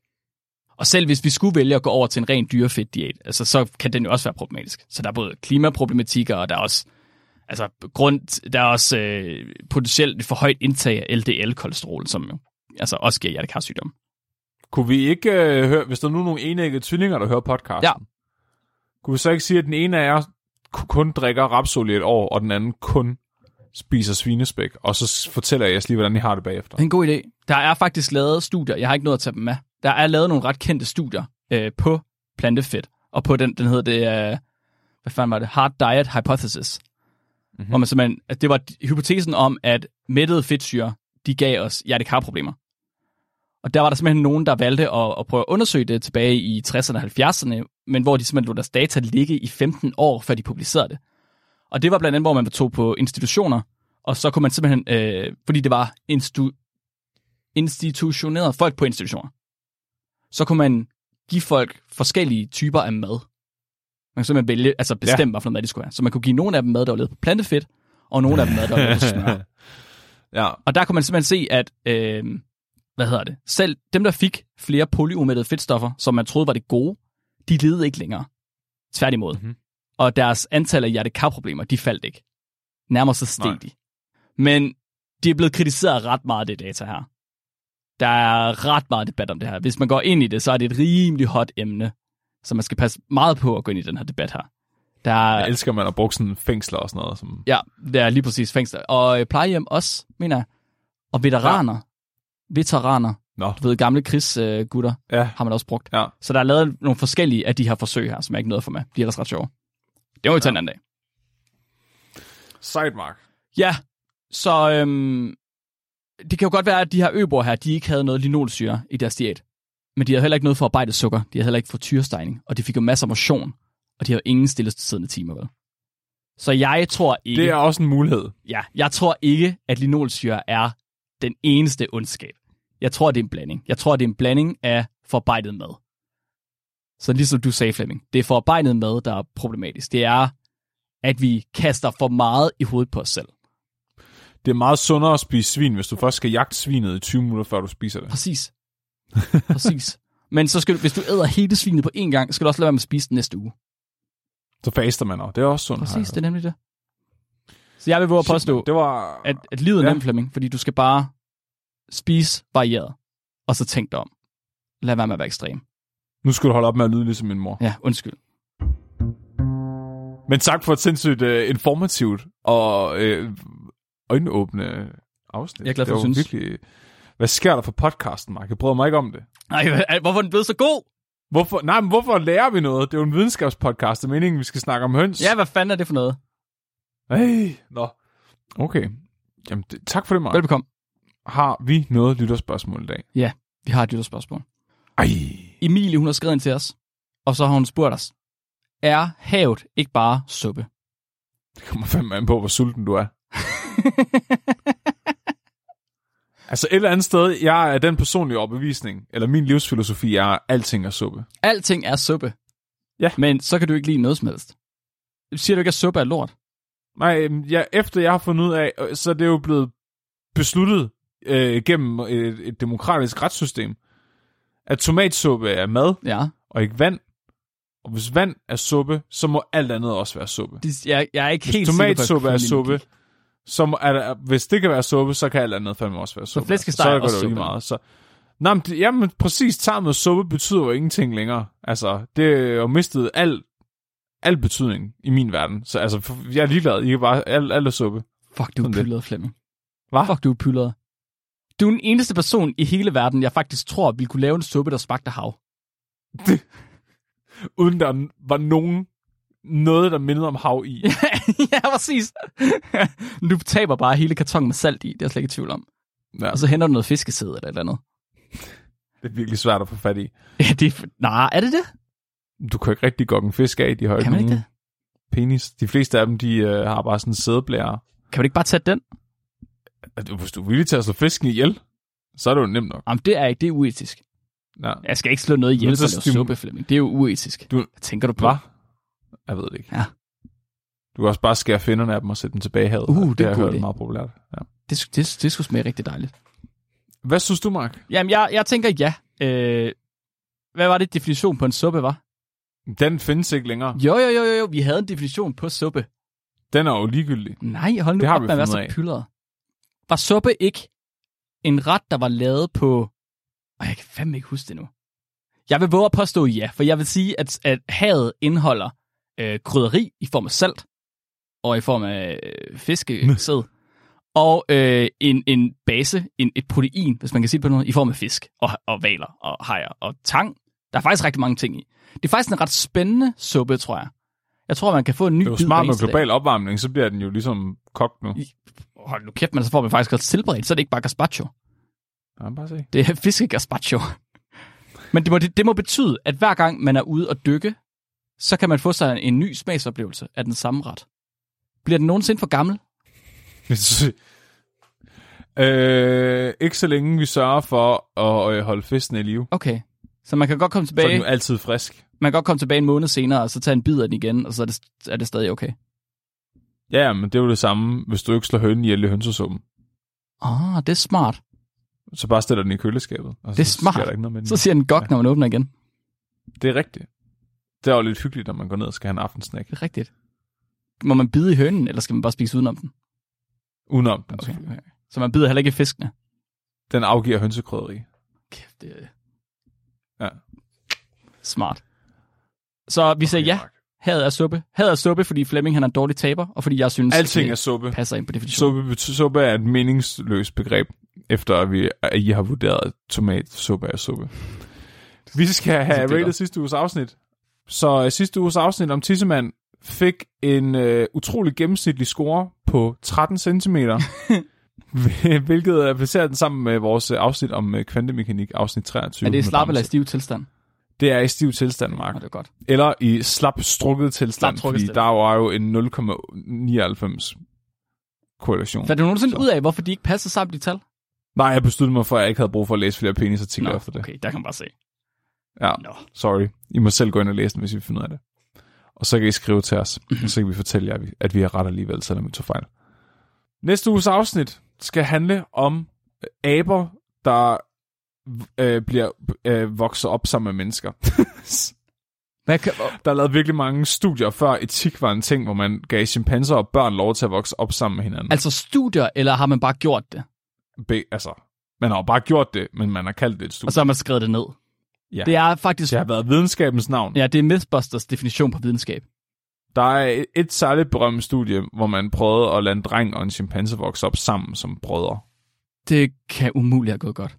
Og selv hvis vi skulle vælge at gå over til en ren dyrefedt diæt, altså, så kan den jo også være problematisk. Så der er både klimaproblematikker, og der er også altså, grund, der er også øh, potentielt for højt indtag af LDL-kolesterol, som jo altså også giver hjertekarsygdom. Kunne vi ikke øh, høre, hvis der er nu nogle enæggede tvillinger, der hører podcasten, Ja. kunne vi så ikke sige, at den ene af jer kun drikker rapsolie et år, og den anden kun spiser svinespæk, og så fortæller jeg lige, hvordan I har det bagefter. Det er en god idé. Der er faktisk lavet studier, jeg har ikke nået at tage dem med. Der er lavet nogle ret kendte studier øh, på plantefedt, og på den, den hedder det, øh, hvad fanden var det, Hard Diet Hypothesis. Mm-hmm. Hvor man simpelthen, at det var hypotesen om, at mættede fedtsyre, de gav os hjertekarproblemer. Og der var der simpelthen nogen, der valgte at, at prøve at undersøge det tilbage i 60'erne og 70'erne, men hvor de simpelthen lod deres data ligge i 15 år, før de publicerede det. Og det var blandt andet, hvor man tog på institutioner, og så kunne man simpelthen, øh, fordi det var institu- institutioneret folk på institutioner, så kunne man give folk forskellige typer af mad. Man kunne simpelthen vælge, altså bestemme, ja. hvad for noget mad de skulle have. Så man kunne give nogle af dem mad, der var lavet på plantefedt, og nogle af dem mad, der var lavet på smør. <laughs> Ja, Og der kunne man simpelthen se, at øh, hvad hedder det? Selv dem, der fik flere polyumættede fedtstoffer, som man troede var det gode, de levede ikke længere. Tværtimod. Mhm. Mm-hmm. Og deres antal af hjertekarproblemer, de faldt ikke. Nærmere så steg Nej. de. Men de er blevet kritiseret ret meget, det data her. Der er ret meget debat om det her. Hvis man går ind i det, så er det et rimelig hot emne. Så man skal passe meget på at gå ind i den her debat her. Der er, jeg elsker, at man har brugt sådan fængsler og sådan noget. Som... Ja, det er lige præcis fængsler. Og øh, plejehjem også, mener jeg. Og veteraner. Ja. Veteraner. Nå, Du ved, gamle krigsgutter øh, ja, har man også brugt. ja. Så der er lavet nogle forskellige af de her forsøg her, som jeg ikke nåede for med. De er ellers ret sjove. Det må vi tage en anden dag. Sidemark. Ja, så øhm, det kan jo godt være, at de her øboer her, de ikke havde noget linolsyre i deres diæt. Men de havde heller ikke noget for arbejdet sukker. De havde heller ikke frityrestejning. Og de fik jo masser af motion. Og de havde ingen stillesiddende timer, vel? Så jeg tror ikke... Det er også en mulighed. Ja, jeg tror ikke, at linolsyre er den eneste ondskab. Jeg tror, det er en blanding. Jeg tror, det er en blanding af forarbejdet mad. Så ligesom du sagde, Flemming, det er forarbejdet mad, der er problematisk. Det er, at vi kaster for meget i hovedet på os selv. Det er meget sundere at spise svin, hvis du først skal jagte svinet i 20 minutter, før du spiser det. Præcis. Præcis. Men så skal du, hvis du æder hele svinet på én gang, skal du også lade være med at spise den næste uge. Så faster man også. Det er også sundt. Præcis, det er nemlig det. Så jeg vil våge at påstå, Det var... at, at livet er Ja. nemt, Flemming, fordi du skal bare spise varieret, og så tænk dig om. Lad være med at være ekstrem. Nu skal du holde op med at lyde ligesom min mor. Ja, undskyld. Men tak for et sindssygt uh, informativt og uh, øjenåbne afsnit. Jeg er glad for, det var synes. Virkelig... Hvad sker der for podcasten, Mark? Jeg bryder mig ikke om det. Nej, hvorfor er den blevet så god? Hvorfor, nej, men hvorfor lærer vi noget? Det er jo en videnskabspodcast. Det er meningen, vi skal snakke om høns. Ja, hvad fanden er det for noget? Hey, nå. Okay. Jamen, det, tak for det, Mark. Velbekomme. Har vi noget lytterspørgsmål i dag? Ja, vi har et lytterspørgsmål. Ej. Emilie, hun har skrevet ind til os, og så har hun spurgt os, er havet ikke bare suppe? Det kommer fandme an på, hvor sulten du er. <laughs> altså et eller andet sted, jeg er den personlige overbevisning, eller min livsfilosofi er, at alting er suppe. Alting er suppe. Ja. Men så kan du ikke lide noget som helst. Siger du ikke, at suppe er lort? Nej, øhm, jeg, efter jeg har fundet ud af, øh, så er det jo blevet besluttet øh, gennem et, et demokratisk retssystem, at tomatsuppe er mad Ja. og ikke vand. Og hvis vand er suppe, så må alt andet også være suppe. De, jeg, jeg er ikke Hvis helt sikker på, at tomatsuppe er suppe, så er der, hvis det kan være suppe, så kan alt andet fandme også være suppe. flæskesteg så er går også det suppe. meget. Så, Nej, men, det, jamen præcis, tarm og suppe betyder jo ingenting længere. Altså, det er jo mistet al, al betydning i min verden. Så altså, jeg er ligeglad. I kan bare, alt, alt er suppe. Fuck, du er det. pyldret, Flemming. Hvad? Fuck, du er pyldret. Du er den eneste person i hele verden, jeg faktisk tror, ville kunne lave en suppe, der smagte hav. Uden der var nogen, noget, der mindede om hav i. <laughs> ja, præcis. du taber bare hele kartongen med salt i, det er jeg slet ikke i tvivl om. Ja, Og så henter du noget fiskesæde eller et eller andet. det er virkelig svært at få fat i. Ja, det er... Nej, er det det? Du kan ikke rigtig gokke en fisk af, de har jo Kan man ikke nogen penis. De fleste af dem, de øh, har bare sådan en sædeblære. Kan du ikke bare tage den? Hvis du er villig til at slå fisken ihjel, så er det jo nemt nok. Jamen, det er ikke, det er uetisk. Ja. Jeg skal ikke slå noget ihjel så lave stim- suppe, Flemming. Det er jo uetisk. Du- Hvad tænker du på? Hvad? Jeg ved det ikke. Ja. Du kan også bare skære finderne af dem og sætte dem tilbage i havet. Uh, det er jeg god hørt meget populært. Ja. Det, det, det skulle smage rigtig dejligt. Hvad synes du, Mark? Jamen, jeg, jeg tænker ja. Øh, hvad var det definition på en suppe, var? Den findes ikke længere. Jo, jo, jo, jo, jo. Vi havde en definition på suppe. Den er jo ligegyldig. Nej, hold nu Det har op vi være fundet så pyldret. Var suppe ikke en ret, der var lavet på... Og jeg kan fandme ikke huske det nu. Jeg vil våge at påstå ja, for jeg vil sige, at, at havet indeholder øh, krydderi i form af salt, og i form af øh, fiskesæd, <laughs> og øh, en, en base, en, et protein, hvis man kan sige det på noget, i form af fisk, og, og valer, og hajer, og tang. Der er faktisk rigtig mange ting i. Det er faktisk en ret spændende suppe, tror jeg. Jeg tror, man kan få en ny Det er jo smart med global opvarmning, så bliver den jo ligesom kogt nu. Hold nu kæft, men så får man faktisk også tilberedt, så er det ikke bare gazpacho. Ja, bare se. Det er fiskegazpacho. Men det må, det, det må betyde, at hver gang man er ude og dykke, så kan man få sig en ny smagsoplevelse af den samme ret. Bliver den nogensinde for gammel? <laughs> øh, ikke så længe vi sørger for at øh, holde festen i live. Okay. Så man kan godt komme Så er den tilbage, jo altid frisk. man kan godt komme tilbage en måned senere, og så tage en bid af den igen, og så er det, er det stadig okay. Ja, men det er jo det samme, hvis du ikke slår hønen ihjel i hønsesuppen. Ah, det er smart. Så bare stiller den i køleskabet. Og Det er så smart. Der ikke noget med den. Så siger den godt, når man åbner igen. Det er rigtigt. Det er jo lidt hyggeligt, når man går ned og skal have en aftensnack. Det er rigtigt. Må man bide i hønen, eller skal man bare spise udenom den? Udenom den. Okay. okay. Så man bider heller ikke i fiskene? Den afgiver hønsekrydderi. Kæft, det er Ja. smart. Så vi sagde ja, hadet er suppe. Hadet er suppe, fordi Flemming han er en dårlig taber, og fordi jeg synes, Alting at er suppe. det passer ind på definitionen. Suppe, suppe er et meningsløst begreb, efter at, vi, at I har vurderet, at tomatsuppe er suppe. Vi skal have det er rated sidste uges afsnit. Så uh, sidste uges afsnit om Tissemand fik en uh, utrolig gennemsnitlig score på 13 cm, <laughs> hvilket uh, placerer den sammen med vores uh, afsnit om uh, kvantemekanik, afsnit 23. Er det slap eller stiv tilstand? Det er i stiv tilstand, Mark. Ja, det er godt. Eller i slap strukket tilstand, Slap fordi tilstand. der var jo en 0,99 korrelation. Fandt du nogensinde Så. ud af, hvorfor de ikke passer sammen, de tal? Nej, jeg besluttede mig for, at jeg ikke havde brug for at læse flere penisartikler Nå, efter det. okay, der kan man bare se. Ja, Nå. sorry. I må selv gå ind og læse den, hvis I finder ud af det. Og så kan I skrive til os, og så kan vi fortælle jer, at vi har ret alligevel, selvom vi tog fejl. Næste uges afsnit skal handle om aber, der øh, bliver øh, vokset op sammen med mennesker. <laughs> Hvad kan, Der er lavet virkelig mange studier, før etik var en ting, hvor man gav chimpanser og børn lov til at vokse op sammen med hinanden. altså studier, eller har man bare gjort det? Be, altså, man har bare gjort det, men man har kaldt det et studie. Og så har man skrevet det ned? Ja. Det er faktisk... Det har været videnskabens navn. Ja, det er Mythbusters definition på videnskab. Der er et, et særligt berømt studie, hvor man prøvede at lade en dreng og en chimpanse vokse op sammen som brødre. Det kan umuligt have gået godt.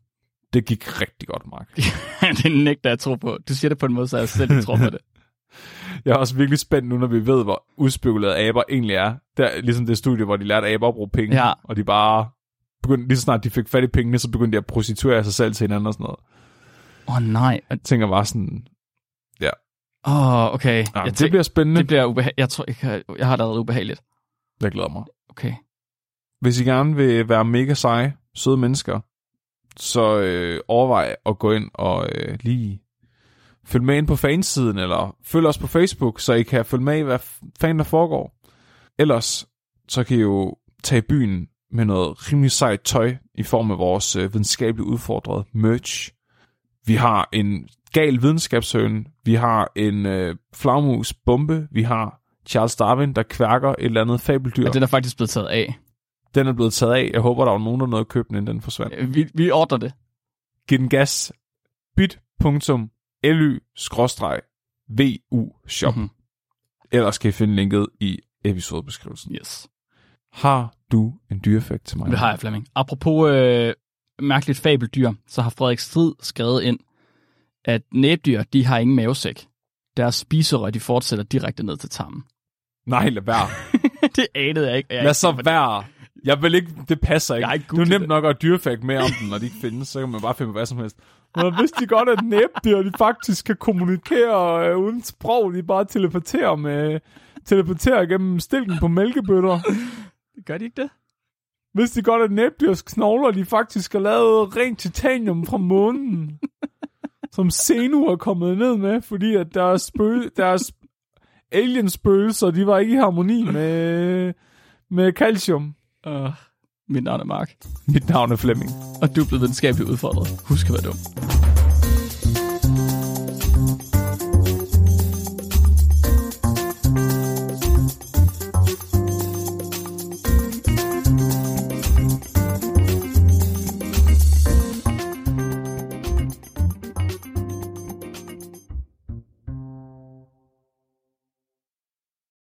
Det gik rigtig godt, Mark. <laughs> det nægter jeg tro på. Du siger det på en måde, så jeg selv ikke tror på det. <laughs> Jeg er også virkelig spændt nu, når vi ved, hvor udspekuleret aber egentlig er. Det er ligesom det studie, hvor de lærte aber at bruge penge, Ja. og de bare begyndte, lige så snart de fik fat i pengene, så begyndte de at prostituere sig selv til hinanden og sådan noget. Åh oh, nej. Jeg tænker bare sådan, Åh, oh, okay. ja, jeg det bliver spændende. det bliver ubeha- jeg, tror, jeg, kan, jeg har det allerede ubehageligt. Jeg glæder mig. Okay. Hvis I gerne vil være mega seje, søde mennesker, så øh, overvej at gå ind og øh, lige følge med ind på fansiden, eller følg os på Facebook, så I kan følge med i, hvad fanden der foregår. Ellers, så kan I jo tage i byen med noget rimelig sejt tøj i form af vores øh, videnskabeligt udfordrede merch. Vi har en gal videnskabshøn, vi har en øh, flagmus bombe, vi har Charles Darwin, der kværker et eller andet fabeldyr. Og den er faktisk blevet taget af. Den er blevet taget af. Jeg håber, der var nogen, der nåede at købe den, inden den forsvandt. Vi, vi ordner det. giv den gas bit.ly vu shop. Mhm. Mm-hmm. Ellers kan I finde linket i episodebeskrivelsen. Yes. Har du en dyrefakt til mig? Det har jeg, Flemming. Apropos øh, mærkeligt fabeldyr, så har Frederik Strid skrevet ind, at næbdyr, de har ingen mavesæk. Deres spiserør, de fortsætter direkte ned til tarmen. Nej, lad være. <laughs> det anede jeg ikke. Jeg Lad ikke så det. være. Jeg vil ikke, det passer ikke. Ikke det er nemt nok at dyrefakt med om den, når de ikke findes, så kan man bare finde hvad som helst. Men vidste de godt, at næbdyr, de faktisk kan kommunikere øh, uden sprog, de bare teleporterer med teleporterer gennem stilken på mælkebøtter. Gør de ikke det? Vidste de godt, at næbdyrs knogler, de faktisk er lavet rent titanium fra månen, som Zenu er kommet ned med, fordi at deres, spøge, deres alienspøgelser, de var ikke i harmoni med, med calcium. Uh, mit navn er Mark, Mit navn er Flemming. og du er blevet videnskabeligt udfordret. Husk at være dum.